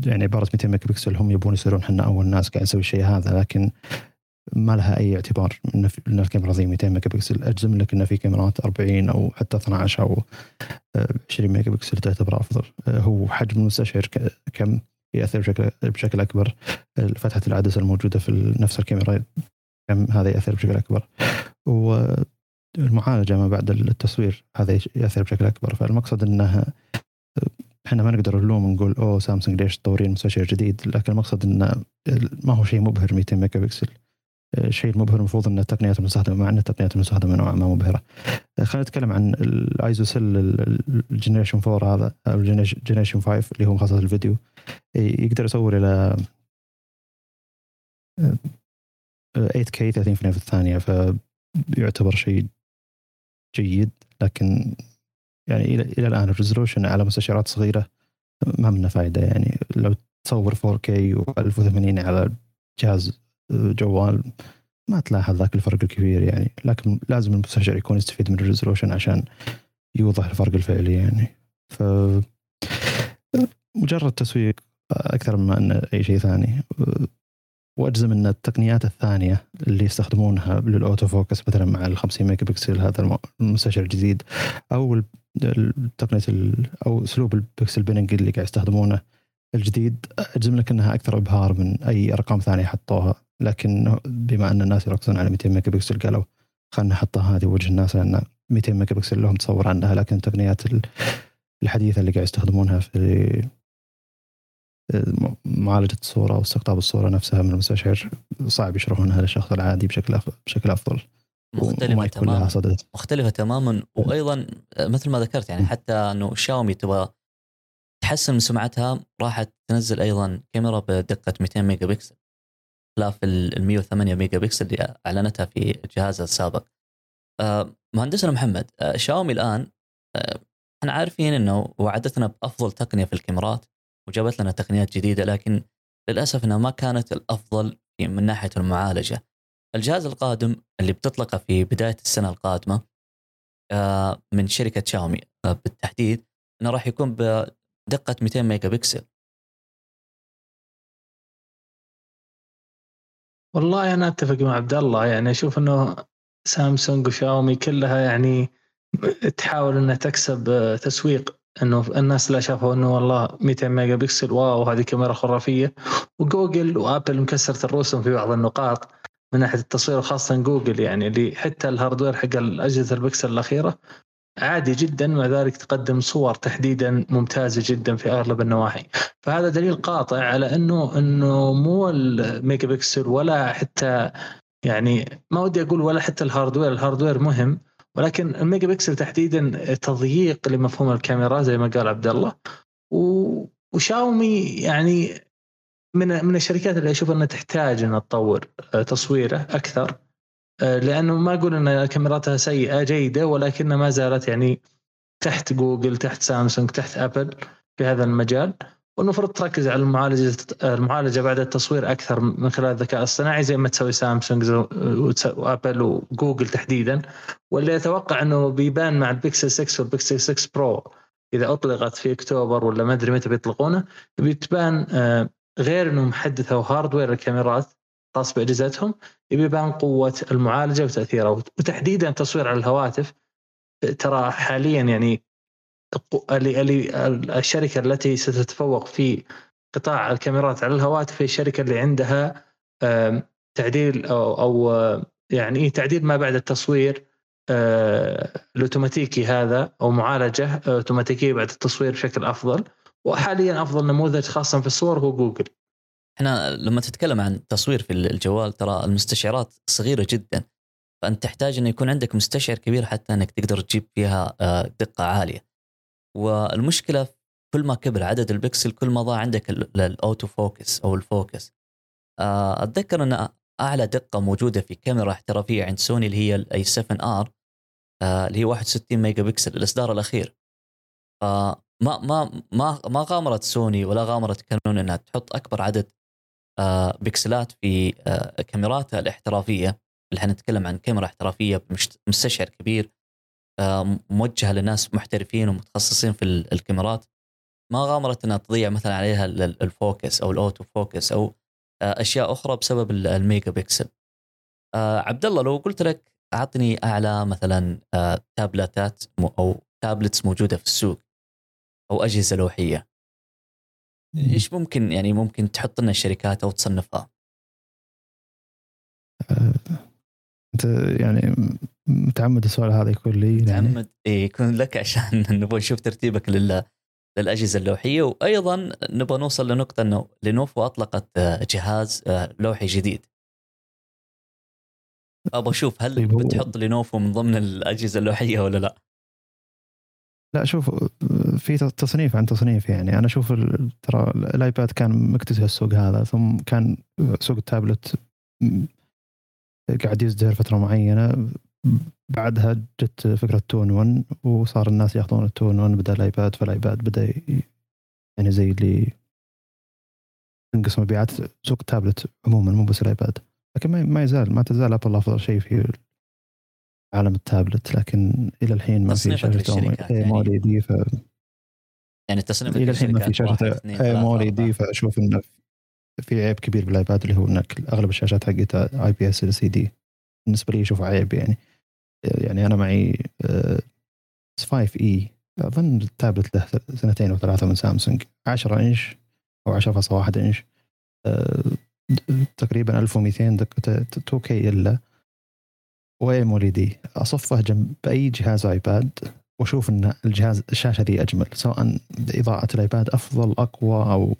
يعني عبارة 200 ميجا بكسل هم يبون يصيرون إحنا اول ناس قاعد نسوي الشيء هذا لكن ما لها أي اعتبار. إن الكاميرا ذي 200 ميجا بكسل أجزم لك إن في كاميرات 40 أو حتى 12 أو 20 ميجا بكسل تعتبر أفضل. هو حجم المستشعر كم يأثر بشكل بشكل أكبر. فتحة العدسة الموجودة في نفس الكاميرا كم هذا يأثر بشكل أكبر. والمعالجة ما بعد التصوير هذا يأثر بشكل أكبر. فالمقصد انه إحنا ما نقدر نلوم نقول أوه سامسونج ليش تطورين مستشعر جديد؟ لكن المقصد انه ما هو شيء مبهر 200 ميجا بكسل الشيء المبهر المفروض أن التقنيات المستخدمه مع أن التقنيات المستخدمة نوعا ما مبهرة. خلينا نتكلم عن الايزو سيل ال generation 4 هذا أو ال generation 5 اللي هو مخصص الفيديو يقدر يصور إلى 8K 30 frame في الثانية فيعتبر شيء جيد. لكن يعني إلى, إلى الآن ال resolution على مستشعرات صغيرة ما منه فائدة يعني لو تصور 4K و1080 على جهاز جوال ما تلاحظ ذاك الفرق الكبير يعني. لكن لازم المستشعر يكون يستفيد من ال resolution عشان يوضح الفرق الفعلي يعني. ف مجرد تسويق أكثر من انه أي شيء ثاني. وأجزم أن التقنيات الثانية اللي يستخدمونها لل auto focus مثلا مع ال 50 ميجا بكسل هذا المستشعر الجديد أو تقنية أو أسلوب ال pixel binning اللي قاعد يستخدمونه الجديد أجزم لك أنها أكثر إبهار من أي أرقام ثانية حطوها. لكن بما أن الناس يركزون على 200 ميجا بكسل قالوا خلينا نحطها هذه وجه الناس لأن 200 ميجا بكسل لهم تصور عنها لكن التقنيات الحديثة اللي قاعد يستخدمونها في معالجة الصورة واستقطاب الصورة نفسها من المستشعر صعب يشرحونها للشخص العادي بشكل أفضل بشكل أفضل. مختلفة تماما. مختلفة تماما. وأيضا مثل ما ذكرت يعني حتى إنه شاومي تبغى تحسن من سمعتها راحت تنزل أيضا كاميرا بدقة 200 ميجا بكسل خلاف ال 108 ميجا بكسل اللي أعلنتها في جهازها السابق. آه، مهندسنا محمد آه، شاومي الآن آه، إحنا عارفين إنه وعدتنا بأفضل تقنية في الكاميرات وجابت لنا تقنيات جديدة لكن للأسف إنها ما كانت الأفضل من ناحية المعالجة. الجهاز القادم اللي بتطلقه في بداية السنة القادمة من شركة شاومي بالتحديد إنه راح يكون بدقة 200 ميجا بكسل. والله أنا أتفق مع عبد الله يعني أشوف إنه سامسونج وشاومي كلها يعني تحاول إنها تكسب آه، تسويق إنه الناس اللي شافوا إنه والله 200 megapixel wow هذه كاميرا خرافية. وجوجل وآبل مكسرت الرسم في بعض النقاط من ناحية التصوير وخاصه جوجل يعني اللي حتى ال hardware حق الأجهزة البكسل الأخيرة عادي جدا مع ذلك تقدم صور تحديدا ممتازة جدا في أغلب النواحي. فهذا دليل قاطع على أنه أنه مو الميجا بكسل ولا حتى يعني ما ودي أقول ولا حتى ال hardware ال hardware مهم ولكن الميجا بكسل تحديدا تضييق لمفهوم الكاميرا زي ما قال عبد الله. وشاومي يعني من من الشركات اللي أشوف أنها تحتاج إنها تطور آه، تصويره أكثر. لأنه ما أقول إن كاميراتها سيئة جيدة ولكنها ما زالت يعني تحت جوجل تحت سامسونج تحت أبل في هذا المجال. والمفروض تركز على المعالجة المعالجة بعد التصوير أكثر من خلال الذكاء الصناعي زي ما تسوي سامسونج وأبل وجوجل تحديدا. واللي أتوقع إنه بيبان مع البيكسل 6 والبيكسل 6 برو إذا أطلقت في أكتوبر ولا ما أدري متى بيطلقونه بتبان آه، غير انهم حدثوا hardware الكاميرات. خاص باجهزتهم يبي يبان قوة المعالجة وتأثيرها وتحديدا تصوير على الهواتف. ترى حاليا يعني الشركة التي ستتفوق في قطاع الكاميرات على الهواتف هي الشركة اللي عندها تعديل أو أو يعني تعديل ما بعد التصوير الأوتوماتيكي هذا أو معالجة أوتوماتيكية بعد التصوير بشكل أفضل. وحاليا أفضل نموذج خاصه في الصور هو جوجل. إحنا لما تتكلم عن تصوير في الجوال ترى المستشعرات صغيرة جدا. فأنت تحتاج إنه يكون عندك مستشعر كبير حتى إنك تقدر تجيب فيها آه، دقة عالية. والمشكلة كل ما كبر عدد البكسل كل ما ضاع عندك ال auto focus أو ال focus. آه، أتذكر إن أعلى دقة موجودة في كاميرا احترافيه عند سوني اللي هي الاي 7 آر اللي هي 61 ميجا بكسل الإصدار الأخير. فما ما ما ما غامرت سوني ولا غامرت كانون إنها تحط أكبر عدد آه، بكسلات في آه، كاميراتها الاحترافية اللي إحنا نتكلم عن كاميرا احترافية بمستشعر كبير آه، موجهة لناس محترفين ومتخصصين في الكاميرات ما غامرت إنها تضيع مثلا عليها ال focus أو ال auto focus أو أشياء أخرى بسبب الميجا بكسل. عبد الله لو قلت لك أعطني أعلى مثلا تابلتات أو tablets موجودة في السوق أو أجهزة لوحية إيش ممكن يعني ممكن تحط لنا الشركات أو تصنفها؟ آه، أنت يعني متعمد السؤال هذا يكون لي يعني متعمد إيه يكون لك عشان نبغى نشوف ترتيبك لل للأجهزة اللوحية وأيضا نبغى نوصل لنقطة إنه لينوفو أطلقت آه، جهاز آه، لوحي جديد أبغى أشوف هل طيب بتحط لينوفو من ضمن الأجهزة اللوحية ولا لا؟ لا شوف في تصنيف عن تصنيف يعني. أنا أشوف ترى الآيباد كان مكتسح السوق هذا ثم كان سوق التابلت قاعد يزدهر فترة معينة. بعدها جت فكرة two in one وصار الناس يأخذون ال two in one بدل الآيباد فالآيباد بدأ يعني زي اللي ينقص مبيعات سوق التابلت عموما مو بس الآيباد. لكن ما يزال ما تزال أبل أفضل شيء في عالم التابلت لكن إلى الحين ما في شاشة مولي دي ف يعني تصنيف إلى الحين ما في شاشة مولي دي فأشوف انه في عيب كبير بالايباد اللي هو إنك أغلب الشاشات حقتها اي بي اس ال سي دي بالنسبة لي اشوفه عيب يعني. يعني أنا معي S5e أظن التابلت له سنتين أو ثلاثة من سامسونج. 10 إنش أو 10.1 إنش. آه، تقريبا 1200 دقه 2K إلا. و AMOLED أصفه جنب أي جهاز آيباد وأشوف إن الجهاز الشاشة ذي أجمل سواء اضاءه الآيباد أفضل أقوى أو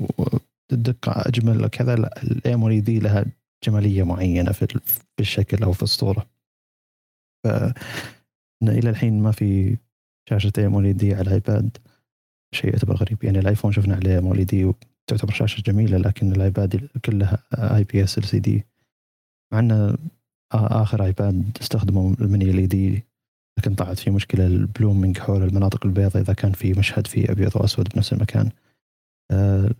الدقة أجمل كذا لا ال AMOLED لها جمالية معينة في الشكل أو في الصورة. ف إلى الحين ما في شاشة AMOLED على الآيباد شيء يعتبر غريب. يعني الآيفون شفنا عليه AMOLED وتعتبر شاشة جميلة لكن الآيباد كلها آي بي إس إل سي دي. مع إنه آخر ايباد استخدموا ال mini LED لكن طلعت في مشكلة ال blooming حول المناطق البيضاء إذا كان في مشهد فيه أبيض وأسود بنفس المكان. آه،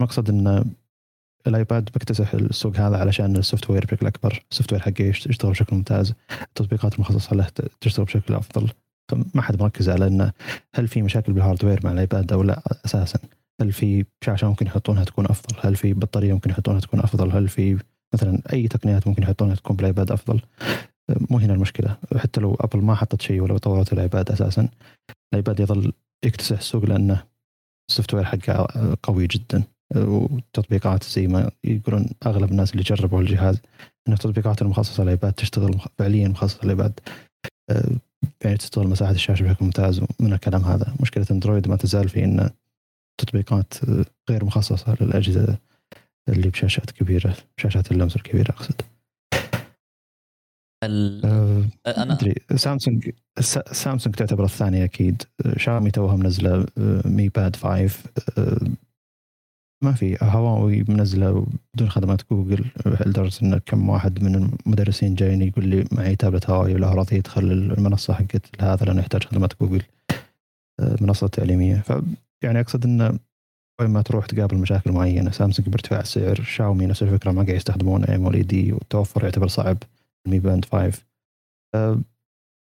المقصد إن الايباد بيكتسح السوق هذا علشان ال software بشكل أكبر. ال software حقه يشتغل بشكل ممتاز. التطبيقات المخصصة له تشتغل بشكل أفضل. فما حد مركز على إنه هل في مشاكل بال hardware مع الايباد أو لا أساسا. هل في شاشة ممكن يحطونها تكون أفضل؟ هل في بطارية ممكن يحطونها تكون أفضل؟ هل في مثلا أي تقنيات ممكن يحطونها تكون بالايباد أفضل. مو هنا المشكلة. حتى لو أبل ما حطت شيء ولا طورت الايباد أساسا الايباد يظل يكتسح السوق لأنه ال software حقه قوي جدا. وتطبيقات زي ما يقولون أغلب الناس اللي جربوا الجهاز إن التطبيقات المخصصة للايباد تشتغل فعليا مخصصة للايباد يعني تشتغل مساحة الشاشة بشكل ممتاز ومن الكلام هذا. مشكلة أندرويد ما تزال في إن تطبيقات غير مخصصة للأجهزة اللي بشاشات كبيرة شاشات اللمس الكبيرة أقصد. ال... أه أنا أدري. سامسونج سامسونج تعتبر الثانية أكيد. شاومي توها منزلة Mi Pad 5 ما في. هواوي منزلة بدون خدمات جوجل. لدرجة إن كم واحد من المدرسين جايين يقول لي معي تابلت هواوي ولا راضي يدخل المنصة حقت هذا لأنه يحتاج خدمات جوجل منصة تعليمية. ف يعني أقصد انه وين ما تروح تقابل مشاكل معينة. سامسونج بارتفاع السعر شاومي نفس الفكرة ما قاعد يستخدمون AMOLED والتوفر يعتبر صعب. ال Mi Pad 5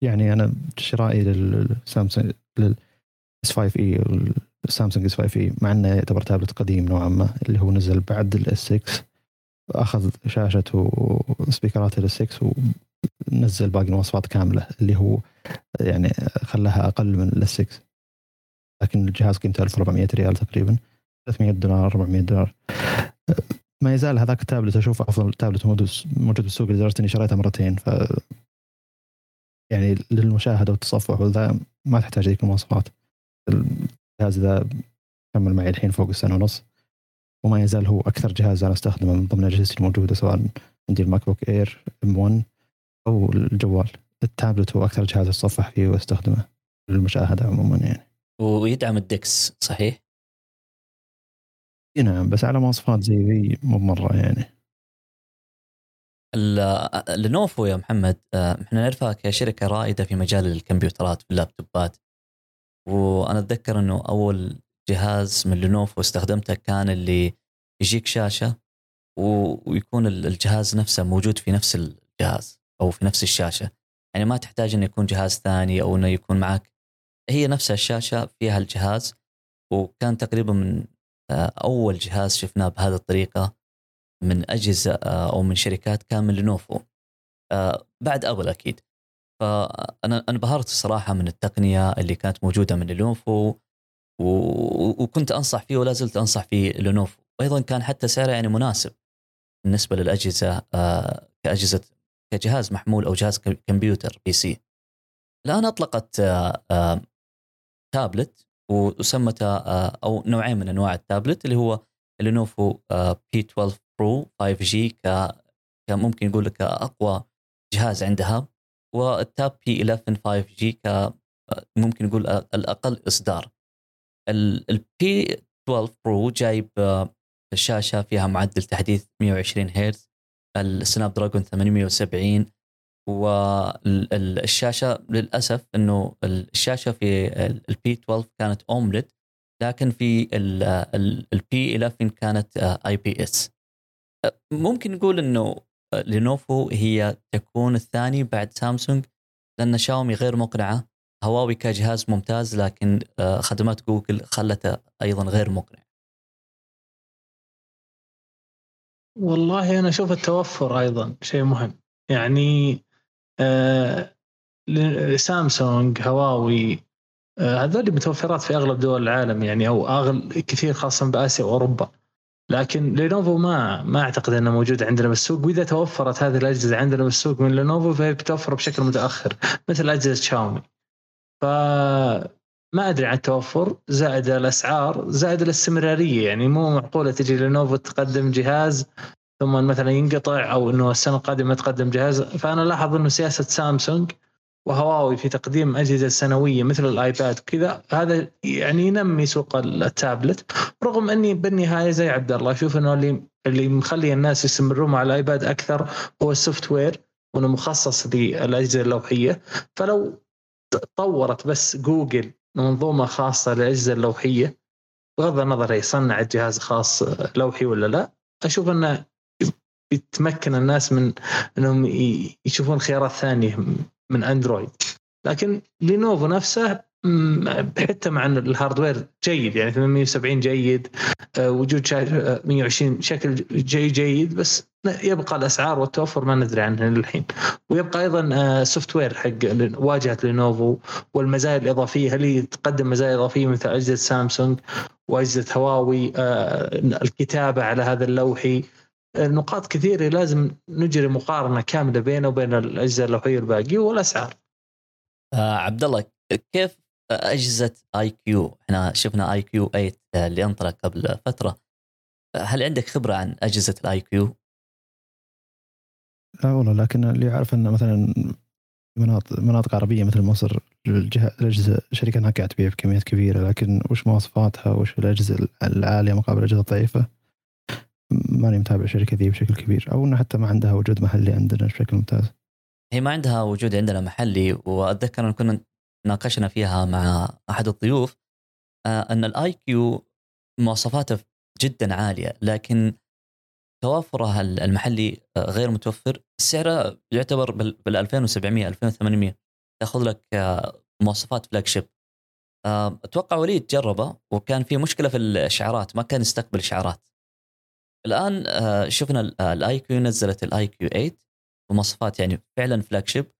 يعني أنا شرائي للسامسونج لل S5e سامسونج S5 مع إنه يعتبر تابلت قديم نوعا ما اللي هو نزل بعد ال S6 أخذ شاشته وسبيكرات ال S6 ونزل باقي المواصفات كاملة اللي هو يعني خلاها أقل من ال S6 لكن الجهاز قيمته 1400 ريال تقريبا. 300 دولار 400 دولار. ما يزال هذاك التابلت أشوف أفضل تابلت موجود بالسوق لدرجة إني شريته مرتين ف يعني للمشاهدة والتصفح وذا ما تحتاج ذيك المواصفات. الجهاز ذا كمل معي الحين فوق السنة ونص. وما يزال هو أكثر جهاز أنا أستخدمه من ضمن اجهزتي الموجوده سواء عندي ال MacBook Air M1 أو الجوال. التابلت هو أكثر جهاز أتصفح فيه وأستخدمه للمشاهدة عموما يعني. ويدعم ال DeX صحيح؟ نعم بس على مواصفات زي ذي مو مره يعني. لنوفو يا محمد آه، إحنا نعرفها كشركة رائدة في مجال الكمبيوترات في اللابتوبات وأنا أتذكر إنه أول جهاز من لينوفو استخدمته كان اللي يجيك شاشة ويكون الجهاز نفسه موجود في نفس الجهاز أو في نفس الشاشة. يعني ما تحتاج إنه يكون جهاز ثاني أو إنه يكون معك هي نفسها الشاشة فيها الجهاز وكان تقريبا من أول جهاز شفناه بهذه الطريقة من أجهزة آه، أو من شركات كان من لينوفو آه، بعد أبل أكيد. فأنا انبهرت الصراحة من التقنية اللي كانت موجودة من لينوفو وكنت أنصح فيه ولا زلت أنصح فيه لينوفو وأيضا كان حتى سعره يعني مناسب بالنسبة للأجهزة كأجهزة كجهاز محمول أو جهاز كمبيوتر PC. الآن أطلقت تابلت وسمته أو نوعين من أنواع التابلت اللي هو لينوفو P12 Pro 5G ك ممكن نقول أقوى جهاز عندها وال Tab P11 5G ك ممكن نقول الأقل إصدار. ال P12 Pro جايب الشاشه فيها معدل تحديث 120 هرتز ال Snapdragon 870 والشاشة للأسف إنه الشاشة في ال P12 كانت AMOLED لكن في ال P11 كانت IPS ممكن نقول إنه لينوفو هي تكون الثاني بعد سامسونج لأن شاومي غير مقنعة. هواوي كجهاز ممتاز لكن آه، خدمات جوجل خلته أيضا غير مقنع. والله أنا أشوف التوفر أيضا شيء مهم. يعني سامسونج هواوي آه هذول متوفرات في أغلب دول العالم يعني أو اغلب كثير خاصة بآسيا وأوروبا. لكن لينوفو ما ما أعتقد انها موجوده عندنا بالسوق. وإذا توفرت هذه الأجهزة عندنا بالسوق من لينوفو فهي بتوفر بشكل متأخر مثل أجهزة شاومي. ف ما أدري عن التوفر. زائد الأسعار زائد الاستمرارية يعني مو معقولة تجي لينوفو تقدم جهاز ثم مثلا ينقطع أو إنه السنة القادمة تقدم جهاز فأنا لاحظ إنه سياسة سامسونج وهواوي في تقديم أجهزة سنوية مثل ال iPad كذا هذا يعني ينمي سوق التابلت رغم إني بالنهاية زي عبد الله أشوف إنه اللي اللي مخلي الناس يستمرون مع ال iPad أكثر هو ال software وإنه مخصص للأجهزة اللوحية. فلو طورت بس جوجل منظومة خاصة للأجهزة اللوحية بغض النظر هي صنعت جهاز خاص لوحي ولا لا أشوف إنه بتمكن الناس من إنهم يشوفون خيارات ثانية من Android لكن لينوفو نفسه حتى مع إن ال hardware جيد يعني 870 جيد آه، وجود شاشه 120 شكل جي جيد بس يبقى الأسعار والتوفر ما ندري عنه للحين. ويبقى أيضا software حق واجهة لينوفو والمزايا الإضافية. هل تقدم مزايا إضافية مثل أجهزة سامسونج وأجهزة هواوي؟ آه، الكتابة على هذا اللوحي نقاط كثيرة لازم نجري مقارنة كاملة بينه وبين الأجهزة اللوحيه الباقيه والأسعار. آه عبد الله كيف أجهزة iQOO إحنا شفنا iQOO 8 اللي انطلق قبل فترة هل عندك خبرة عن أجهزة ال iQOO؟ لا والله لكن اللي اعرف انه مثلا مناطق مناطق عربية مثل مصر الأجهزة شركة هناك قاعد تبيع بكميات كبيرة لكن وش مواصفاتها وش الأجهزة العالية مقابل الأجهزة الضعيفة ماني متابع الشركة ذي بشكل كبير أو انها حتى ما عندها وجود محلي عندنا بشكل ممتاز. هي ما عندها وجود عندنا محلي وأتذكر إن كنا ناقشنا فيها مع أحد الضيوف آه، إن ال iQOO مواصفاته جدا عالية لكن توافرها المحلي غير متوفر. سعره يعتبر بال 2700 2800 تأخذ لك آه، مواصفات flagship. آه، أتوقع وليد جربه وكان في مشكلة في الإشعارات ما كان يستقبل إشعارات. الآن آه، شفنا ال iQOO نزلت ال iQOO 8 بمواصفات يعني فعلا flagship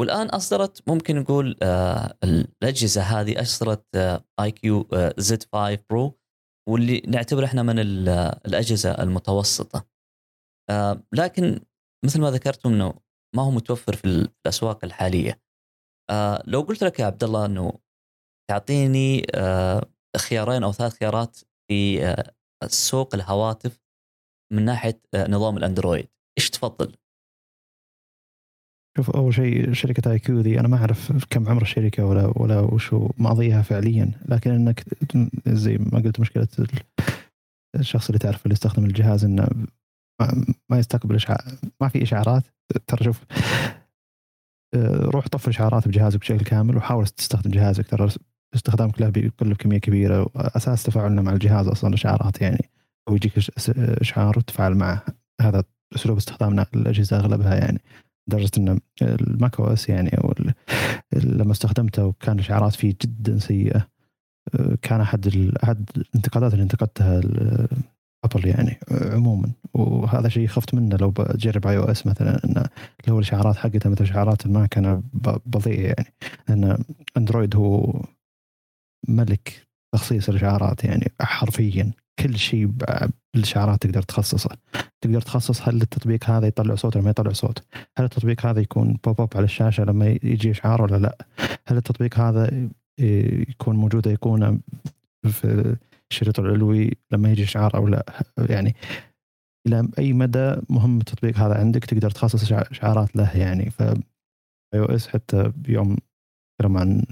والآن أصدرت ممكن نقول آه، الأجهزة هذه أصدرت iQOO Z5 Pro واللي نعتبر إحنا من الأجهزة المتوسطة. لكن مثل ما ذكرتم إنه ما هو متوفر في الأسواق الحالية. لو قلت لك يا عبد الله إنه تعطيني خيارين أو ثلاث خيارات في سوق الهواتف من ناحية نظام الأندرويد. إيش تفضل؟ شوف أول شيء شركة آي كيو ذي أنا ما أعرف كم عمر الشركة ولا ولا وشو ماضيها فعليا لكن إنك زي ما قلت مشكلة الشخص اللي تعرف اللي يستخدم الجهاز إنه ما يستقبل اشعار ما في إشعارات. ترى شوف روح طفي الاشعارات بجهازك بشكل كامل وحاول تستخدم جهازك. ترى استخدامك له له كميه كبيرة أساس تفاعلنا مع الجهاز أصلا إشعارات يعني. أو يجيك إشعار وتتفاعل معه هذا اسلوب استخدامنا الأجهزة أغلبها يعني لدرجة إن ال macOS يعني أو لما استخدمته وكان الاشعارات فيه جدا سيئة. كان أحد أحد الانتقادات اللي انتقدتها أبل يعني عموما. وهذا شيء خفت منه لو بجرب iOS مثلا انه لو الإشعارات حقتها مثل إشعارات ال Mac أنا بضيع يعني. لأن Android هو ملك تخصيص الإشعارات يعني حرفيا. كل شيء بالاشعارات تقدر تخصصه. تقدر تخصص هل التطبيق هذا يطلع صوت ولا ما يطلع صوت؟ هل التطبيق هذا يكون pop up على الشاشة لما يجي اشعار ولا لا؟ هل التطبيق هذا يكون موجود ايقونه في الشريط العلوي لما يجي اشعار أو لا؟ يعني إلى أي مدى مهم التطبيق هذا عندك تقدر تخصص اشعارات له يعني؟ ف iOS حتى بيوم تكلم عن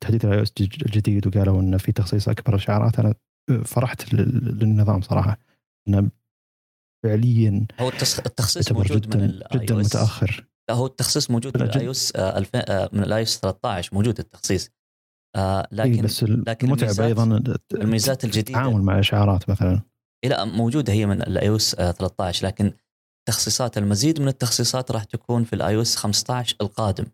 تحديث ال iOS الجديد وقالوا انه في تخصيص أكبر اشعارات أنا فرحت للنظام صراحة. إنه فعليا هو التخصيص موجود جدا من الاي جدا متأخر. لا هو التخصيص موجود من ال iOS من ال iOS 13 موجود التخصيص. آه لكن إيه بس لكن المتعب أيضا الميزات الجديده التعامل مع إشعارات مثلا. لا موجوده هي من ال iOS 13 لكن تخصيصات المزيد من التخصيصات راح تكون في ال iOS 15 القادم.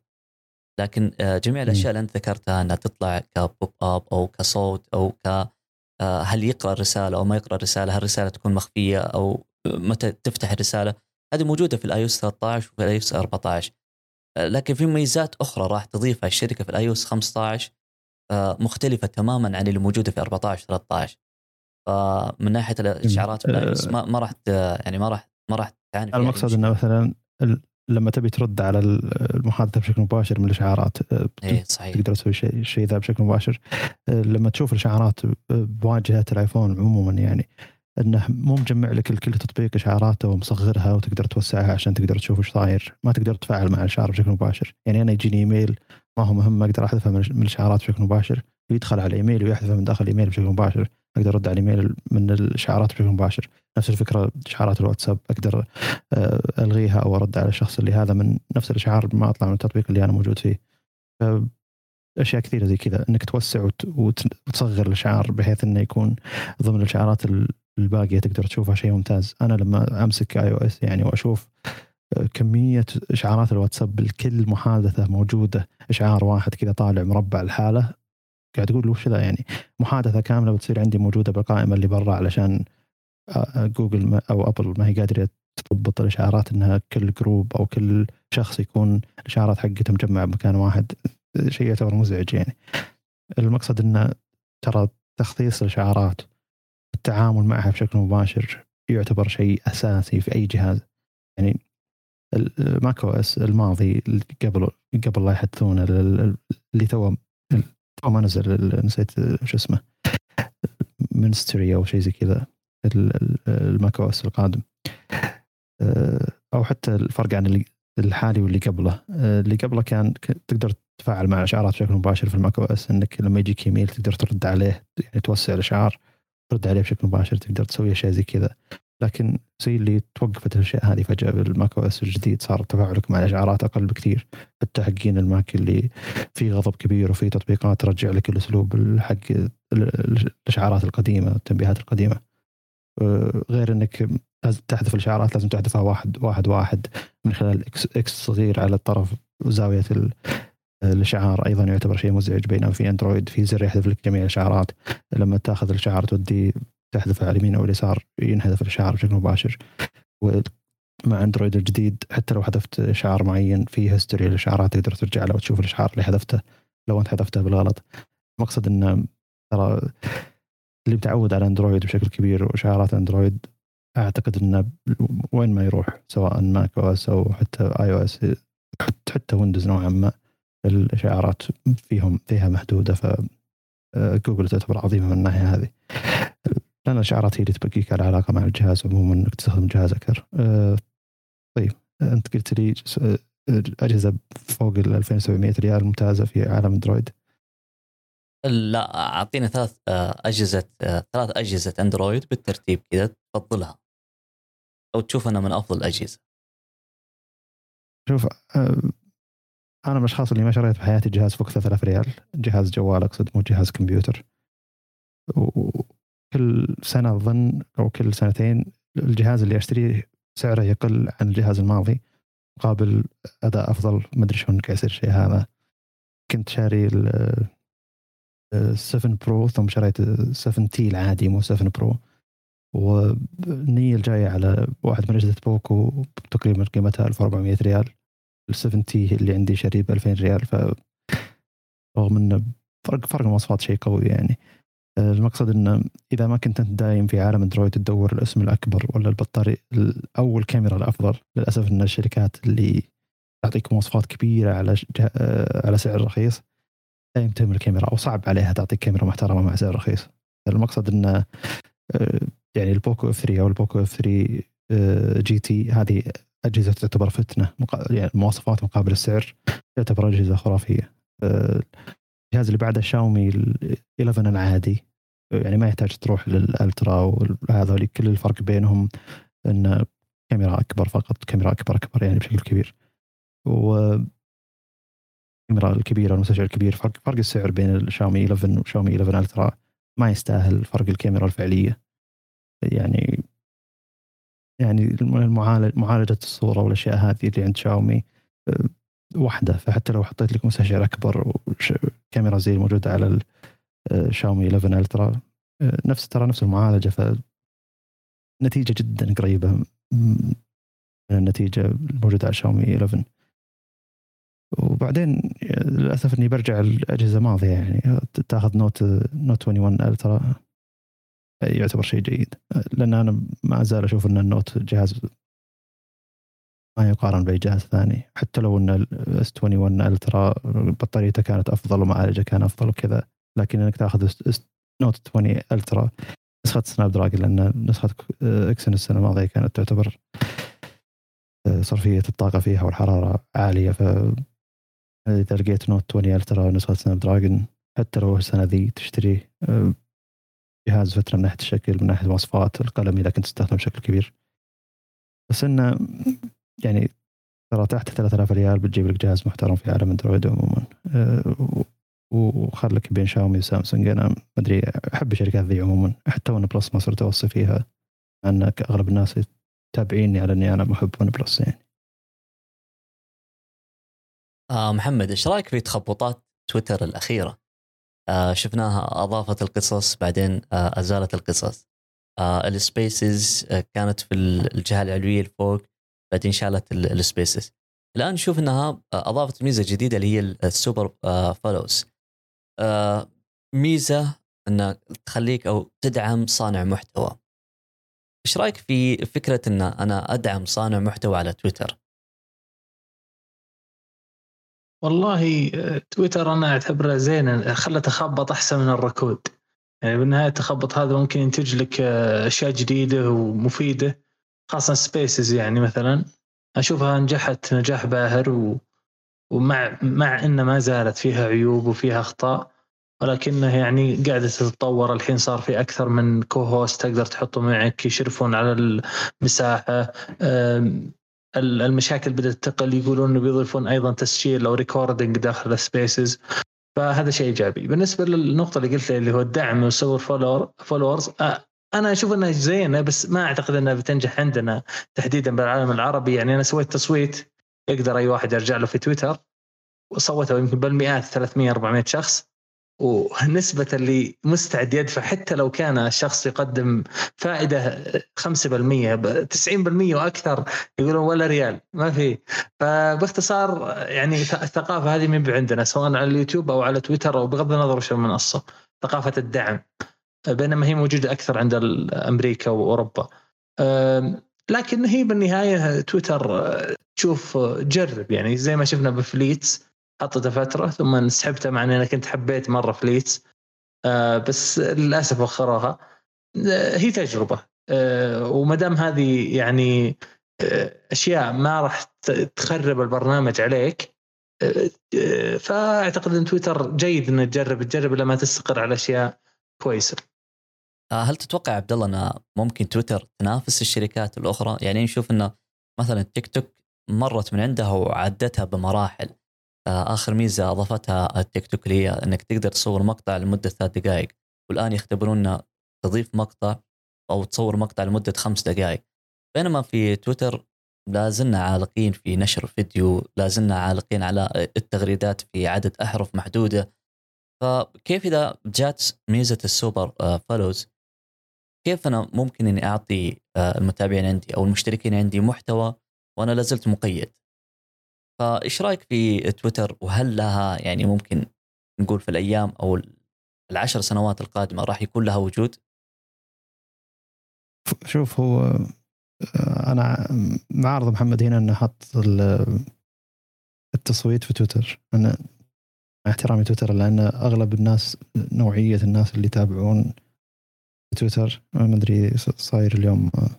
لكن آه جميع الأشياء اللي أنت ذكرتها إنها تطلع ك pop up أو كصوت أو ك آه هل يقرأ الرسالة أو ما يقرأ الرسالة؟ هل الرسالة تكون مخفية أو متى تفتح الرسالة؟ هذه موجودة في ال iOS 13 وفي ال iOS 14 لكن في ميزات أخرى راح تضيفها الشركة في ال iOS 15 آه، مختلفة تماما عن اللي موجودة في 14 13 فمن ناحية الإشعارات ما ما راح يعني ما راح ما راح تعاني المقصد إنه مثلا لما تبي ترد على المحادثة بشكل مباشر من الإشعارات آه، إيه صحيح. تقدر تسوي شيء الشيء ذا بشكل مباشر. آه، لما تشوف الإشعارات بواجهة الآيفون عموما يعني إنه مو مجمع لك الكل تطبيق إشعاراته ومصغرها وتقدر توسعها عشان تقدر تشوف إيش صاير، ما تقدر تتفاعل مع الإشعار بشكل مباشر، يعني أنا يجيني إيميل ما هو مهم أقدر أحذفه من الإشعارات بشكل مباشر. ويدخل على الايميل ويحذفه من داخل الايميل بشكل مباشر. أقدر أرد على الايميل من الإشعارات بشكل مباشر. نفس الفكرة إشعارات الواتساب أقدر آه، ألغيها أو أرد على الشخص اللي هذا من نفس الإشعار ما أطلع من التطبيق اللي أنا موجود فيه. أشياء كثيرة زي كذا إنك توسع وتصغر الإشعار بحيث إنه يكون ضمن الإشعارات الباقية تقدر تشوفها شيء ممتاز. أنا لما أمسك iOS يعني وأشوف كمية إشعارات الواتساب الكل محادثة موجودة إشعار واحد كذا طالع مربع الحالة قاعد أقول وش ذا يعني؟ محادثة كاملة بتصير عندي موجودة بالقائمة اللي برا علشان جوجل أو أبل ما هي قادرة تضبط الإشعارات إنها كل group أو كل شخص يكون الإشعارات حقته مجمعة بمكان واحد. شيء يعتبر مزعج يعني. المقصد إنه ترى تخصيص الإشعارات التعامل معها بشكل مباشر يعتبر شيء أساسي في أي جهاز. يعني ال Mac OS الماضي قبل قبل لا يحدثونه اللي تو ما نزل نسيت شو اسمه Monterey أو شيء زي كذا ال Mac OS القادم. آه، أو حتى الفرق عن اللي الحالي واللي قبله. آه، اللي قبله كان تقدر تتفاعل مع الإشعارات بشكل مباشر في ال Mac OS إنك لما يجيك إيميل تقدر ترد عليه يعني توسع الإشعار ترد عليه بشكل مباشر تقدر تسوي أشياء زي كذا. لكن زي اللي توقفت الأشياء هذه فجأة بال Mac OS الجديد صار تفاعلك مع الإشعارات أقل بكثير. حتى حقين الماك اللي فيه غضب كبير وفي تطبيقات ترجع لك الأسلوب حق الإشعارات القديمة التنبيهات القديمة. آه، غير إنك لازم تحذف الإشعارات لازم تحذفها واحد واحد واحد. من خلال X X صغير على الطرف زاوية الإشعار أيضا يعتبر شيء مزعج بينما في أندرويد في زر يحذف لك جميع الإشعارات. لما تأخذ الإشعار توديه تحذفه على اليمين أو اليسار ينحذف الاشعار بشكل مباشر. ومع أندرويد الجديد حتى لو حذفت اشعار معين في history الاشعارات تقدر ترجع له وتشوف الاشعار اللي حذفته لو أنت حذفته بالغلط. المقصد إن ترى اللي متعود على أندرويد بشكل كبير واشعارات أندرويد أعتقد انه وين ما يروح سواء Mac OS أو حتى iOS حتى ويندوز نوعا ما الاشعارات فيهم فيها محدودة. ف آه، جوجل تعتبر عظيمة من الناحية هذه. لأن الاشعارات هي اللي تبقيك على علاقة مع الجهاز عموما إنك تستخدم جهاز أكثر آه، طيب أنت قلت لي اجهزه فوق ال 2700 ريال ممتازة في عالم أندرويد. لا اعطينا ثلاث آه، أجهزة ثلاث أجهزة أندرويد بالترتيب كذا تفضلها. أو تشوف انها من أفضل الأجهزة. شوف أنا من الأشخاص اللي ما شريت في حياتي جهاز فوق 3000 ريال. جهاز جوال اقصد مو جهاز كمبيوتر. وكل سنة أظن أو كل سنتين الجهاز اللي أشتريه سعره يقل عن الجهاز الماضي مقابل أداء أفضل. ما أدري شلون قاعد يصير الشيء هذا. كنت شاري ال 7 Pro ثم شريت 7 T العادي مو 7 Pro والنية الجاية على واحد من أجهزة Poco تقريبا قيمتها 1400 ريال. ال 7 T اللي عندي شاريه ب 2000 ريال ف رغم إنه فرق فرق مواصفات شيء قوي يعني. المقصد إنه إذا ما كنت أنت دايم في عالم أندرويد تدور الاسم الأكبر ولا البطارية أو الكاميرا الأفضل. للأسف إن الشركات اللي تعطيك مواصفات كبيرة على على سعر رخيص دايم تهمل الكاميرا أو صعب عليها تعطيك كاميرا محترمة مع سعر رخيص. المقصد إنه يعني ال Poco F 3 أو ال Poco F 3 GT هذه أجهزة تعتبر فتنة يعني المواصفات مقابل السعر تعتبر أجهزة خرافية. آه، الجهاز اللي بعده شاومي 11 العادي. يعني ما يحتاج تروح لل Ultra وهذا كل الفرق بينهم إن كاميرا أكبر فقط كاميرا أكبر أكبر يعني بشكل كبير. و الكاميرا الكبيرة المستشعر الكبير فرق فرق السعر بين الشاومي 11 وشاومي 11 Ultra. ما يستاهل فرق الكاميرا الفعلية. يعني يعني معالجة الصورة والأشياء هذه اللي عند شاومي واحدة فحتى لو حطيت لك مستشعر أكبر وكاميرا زي الموجوده على الشاومي 11 ألترا آه، نفس ترى نفس المعالجة ف نتيجة جدا قريبة من النتيجة الموجودة على شاومي 11 وبعدين للأسف إني برجع الأجهزة ماضيه يعني تاخذ Note Note 21 Ultra يعتبر شيء جيد. لأن أنا ما زال أشوف إن ال Note جهاز ما يقارن بأي جهاز ثاني. حتى لو إن ال S 21 Ultra بطاريته كانت أفضل ومعالجه كان أفضل وكذا لكن إنك تأخذ Note 20 Ultra نسخة Snapdragon لأن نسخة اكسن السنة الماضية كانت تعتبر آه، صرفية الطاقة فيها والحرارة عالية ف اذا لقيت Note 20 Ultra نسخه Snapdragon حتى لو السنة ذي تشتريه آه، جهاز فتنة من ناحية الشكل من ناحية المواصفات القلم إذا كنت تستخدم بشكل كبير. بس إنه يعني ترى تحت 3000 ريال بتجيب لك جهاز محترم في عالم أندرويد عموما. أه وخلك بين شاومي وسامسونج. أنا ما أدري أحب الشركات ذي عموما. حتى OnePlus ما صرت أوصي فيها إن أغلب الناس يتابعيني على إني أنا محب OnePlus يعني. آه محمد إيش رأيك في تخبطات تويتر الأخيرة؟ آه شفناها أضافت القصص بعدين آه أزالت القصص. آه ال Spaces آه كانت في الجهة العلوية الفوق. بعدين شالت ال Spaces الآن نشوف إنها آه، أضافت ميزة جديدة اللي هي ال Super Follows آه، آه، ميزة إنها تخليك أو تدعم صانع محتوى. إيش رأيك في فكرة إن أنا أدعم صانع محتوى على تويتر؟ والله تويتر أنا أعتبره زين خله يتخبط أحسن من الركود. يعني بالنهاية التخبط هذا ممكن ينتج لك أشياء جديدة ومفيدة. خاصة Spaces يعني مثلا أشوفها نجحت نجاح باهر و... ومع مع ان ما زالت فيها عيوب وفيها أخطاء ولكنه يعني قاعدة تتطور. الحين صار في أكثر من co-host تقدر تحطه معك يشرفون على المساحة المشاكل بدأت تقل يقولون إنه بيضيفون أيضا تسجيل أو recording داخل ال Spaces فهذا شيء إيجابي. بالنسبة للنقطة اللي قلتها اللي هو الدعم و super follower followers أنا أشوف إنها زينة بس ما أعتقد إنها بتنجح عندنا تحديدا بالعالم العربي. يعني أنا سويت تصويت يقدر أي واحد يرجع له في تويتر. صوتوا يمكن بالمئات 300 400 شخص. ونسبة اللي مستعد يدفع حتى لو كان الشخص يقدم فائدة 5% 90% وأكثر يقولون ولا ريال ما في. فباختصار يعني الثقافة هذه من عندنا سواء على اليوتيوب أو على تويتر أو بغض النظر وش المنصة. ثقافة الدعم. بينما هي موجودة أكثر عند أمريكا وأوروبا. لكن هي بالنهاية تويتر تشوف جرب. يعني زي ما شفنا ب Fleets حطته فترة ثم سحبته مع إني أنا كنت حبيت مرة Fleets آه بس للأسف اخروها آه هي تجربة. آه وما دام هذه يعني آه أشياء ما راح تخرب البرنامج عليك آه، آه، فأعتقد إن تويتر جيد انك تجرب. تجرب لما تستقر على أشياء كويسة. هل تتوقع عبد الله إن ممكن تويتر تنافس الشركات الأخرى؟ يعني نشوف انه مثلا تيك توك مرت من عندها وعدتها بمراحل آه، آخر ميزة أضافتها التيك توك هي إنك تقدر تصور مقطع لمدة ثلاث دقائق والآن يختبرون تضيف مقطع أو تصور مقطع لمدة خمس دقائق. بينما في تويتر لا زلنا عالقين في نشر فيديو لا زلنا عالقين على التغريدات في عدد أحرف محدودة. فكيف إذا جات ميزة السوبر آه، كيف أنا ممكن إني أعطي آه، المتابعين عندي أو المشتركين عندي محتوى وأنا لازلت مقيد؟ فإيش رأيك في تويتر؟ وهل لها يعني ممكن نقول في الأيام أو العشر سنوات القادمة راح يكون لها وجود؟ شوف هو آه، أنا معارض محمد هنا انه حط التصويت في تويتر. أنا احترامي تويتر لأن أغلب الناس نوعية الناس اللي يتابعون تويتر ما أدري صاير اليوم آه،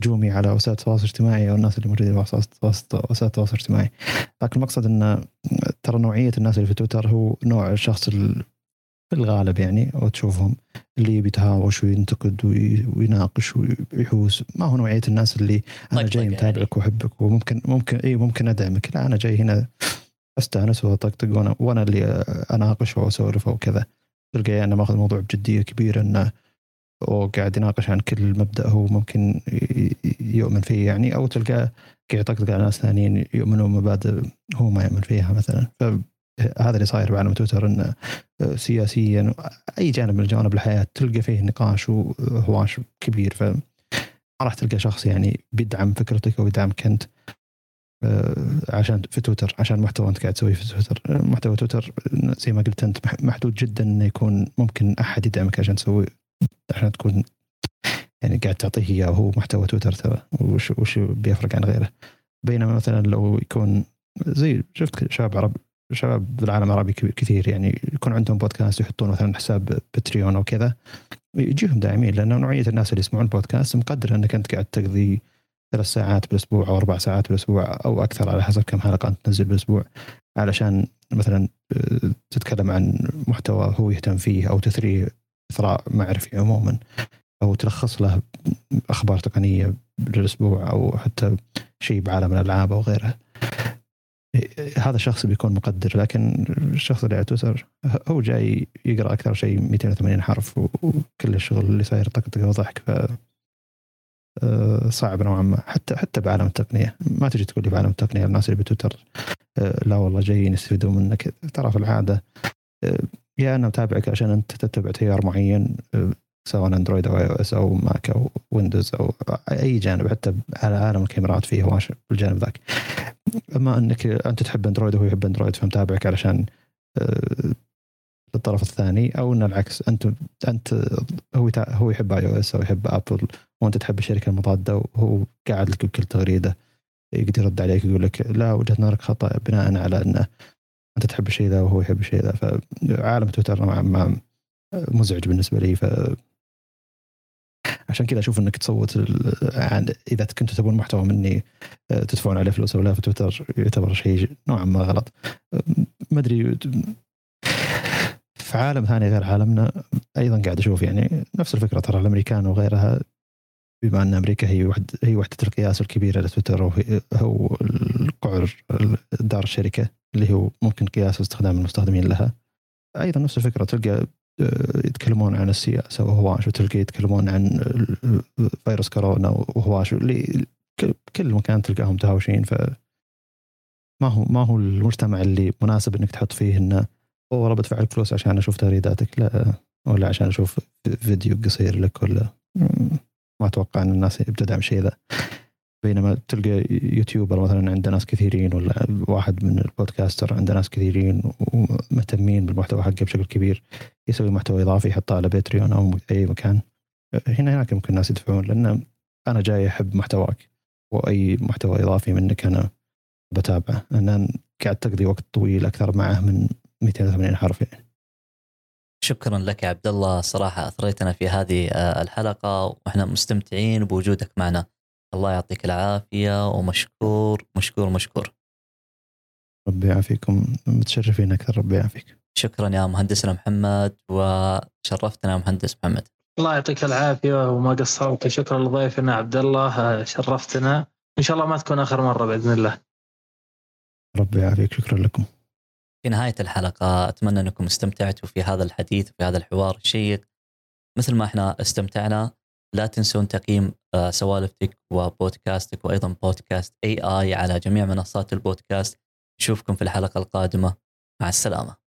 هجومي على وسائل التواصل الاجتماعي أو الناس اللي موجودين على وسائل التواصل الاجتماعي لكن المقصد إن ترى نوعية الناس اللي في تويتر هو نوع الشخص في الغالب يعني أو تشوفهم اللي بيتهاوش وينتقد ويناقش ويحوس ما هو نوعية الناس اللي أنا طيب جاي يعني. متابعك يعني. وأحبك وممكن ممكن إي ممكن أدعمك لا أنا جاي هنا أستأنس وأطقطق وأنا وأنا اللي اناقش واسولف وكذا تلقى أنا ماخذ الموضوع بجدية كبيرة انه وقاعد يناقش عن كل مبدأ هو ممكن يؤمن فيه يعني أو تلقاه قاعد يطقطق على ناس ثانيين يؤمنون مبادئ هو ما يؤمن فيها مثلا. فهذا اللي صاير بعالم تويتر إنه سياسيا أي جانب من جوانب الحياة تلقى فيه نقاش وهواش كبير. ف ما راح تلقى شخص يعني بيدعم فكرتك أو يدعمك انت عشان في تويتر عشان محتوى أنت قاعد تسويه في تويتر. محتوى تويتر زي ما قلت أنت محدود جدا إنه يكون ممكن أحد يدعمك عشان تسوي عشان تكون يعني قاعد تعطيه إياه وهو محتوى تويتر ترى وش وش بيفرق عن غيره. بينما مثلا لو يكون زي شفت شباب عرب شباب بالعالم العربي كثير يعني يكون عندهم بودكاست يحطون مثلا حساب باتريون أو كذا يجيهم داعمين لأن نوعية الناس اللي يسمعون بودكاست مقدر إنك أنت قاعد تقضي ثلاث ساعات بالأسبوع أو أربع ساعات بالأسبوع أو أكثر على حسب كم حلقة أنت تنزل بالأسبوع علشان مثلا آه، تتكلم عن محتوى هو يهتم فيه أو تثري إثراء معرفي عموما أو تلخص له أخبار تقنية بالاسبوع أو حتى شيء بعالم الألعاب أو غيره هذا الشخص بيكون مقدر لكن الشخص اللي على تويتر هو جاي يقرأ أكثر شيء 280 حرف وكل الشغل اللي صاير طقطقه وضحك ف آه، صعب نوعا ما. حتى حتى بعالم التقنية. ما تجي تقول لي بعالم التقنية الناس اللي بتويتر آه، لا والله جايين يستفيدون منك. ترى في العادة آه، يا أنا متابعك عشان أنت تتبع تيار معين آه، سواء أندرويد أو iOS أو ماك أو ويندوز أو أي جانب حتى على عالم الكاميرات فيه هواش بالجانب ذاك. أما أنك أنت تحب أندرويد وهو يحب أندرويد فمتابعك علشان آه، الطرف الثاني أو إن العكس أنت أنت هو هو يحب iOS أو يحب ابل وأنت تحب الشركة المضادة وهو قاعد لك بكل تغريدة يقدر يرد عليك يقول لك لا وجهة نظرك خطأ بناء على إنه أنت تحب الشيء ذا وهو يحب الشيء ذا فعالم تويتر نوعا ما مزعج بالنسبة لي ف عشان كذا أشوف إنك تصوت عن إذا كنتوا تبون محتوى مني آه، تدفعون عليه فلوس أو لا في تويتر يعتبر شيء نوعا ما غلط. ما أدري في عالم ثاني غير عالمنا أيضا قاعد أشوف يعني نفس الفكرة ترى الأمريكان وغيرها بما أن أمريكا هي وحد هي وحدة القياس الكبيره لتويتر وهي هو القعر دار الشركة. اللي هو ممكن قياس استخدام المستخدمين لها. أيضا نفس الفكرة تلقى آه، يتكلمون عن السياسة وهواش وتلقى يتكلمون عن فيروس كورونا وهواش اللي كل مكان تلقاهم تهاوشين. ف ما هو ما هو المجتمع اللي مناسب إنك تحط فيه انه اوه والله بدفع لك فلوس عشان أشوف تغريداتك لا ولا عشان أشوف فيديو قصير لك ولا؟ ما أتوقع إن الناس بتدعم شيء ذا. بينما تلقى YouTuber مثلا عنده ناس كثيرين ولا واحد من ال podcaster عنده ناس كثيرين ومهتمين بالمحتوى حقه بشكل كبير يسوي محتوى إضافي يحطه على Patreon أو أي مكان. هنا هناك ممكن الناس يدفعون لأن أنا جاي أحب محتواك وأي محتوى إضافي منك أنا بتابعه. لأن قاعد تقضي وقت طويل أكثر معه من 280 حرف يعني. شكرا لك يا عبد الله صراحة أثريتنا في هذه آه، الحلقة وإحنا مستمتعين بوجودك معنا. الله يعطيك العافية ومشكور مشكور مشكور. ربي يعافيكم متشرفين أكثر ربي يعافيك. شكرا يا مهندسنا محمد وشرفتنا يا مهندس محمد. الله يعطيك العافية وما قصرت. شكرا لضيفنا عبد الله شرفتنا. إن شاء الله ما تكون آخر مرة بإذن الله. ربي يعافيك شكرا لكم. في نهاية الحلقة أتمنى أنكم استمتعتوا في هذا الحديث وفي هذا الحوار الشيق. مثل ما إحنا استمتعنا لا تنسون تقييم آه، سوالفتك وبودكاستك وأيضا بودكاست اي اي على جميع منصات البودكاست. نشوفكم في الحلقة القادمة. مع السلامة.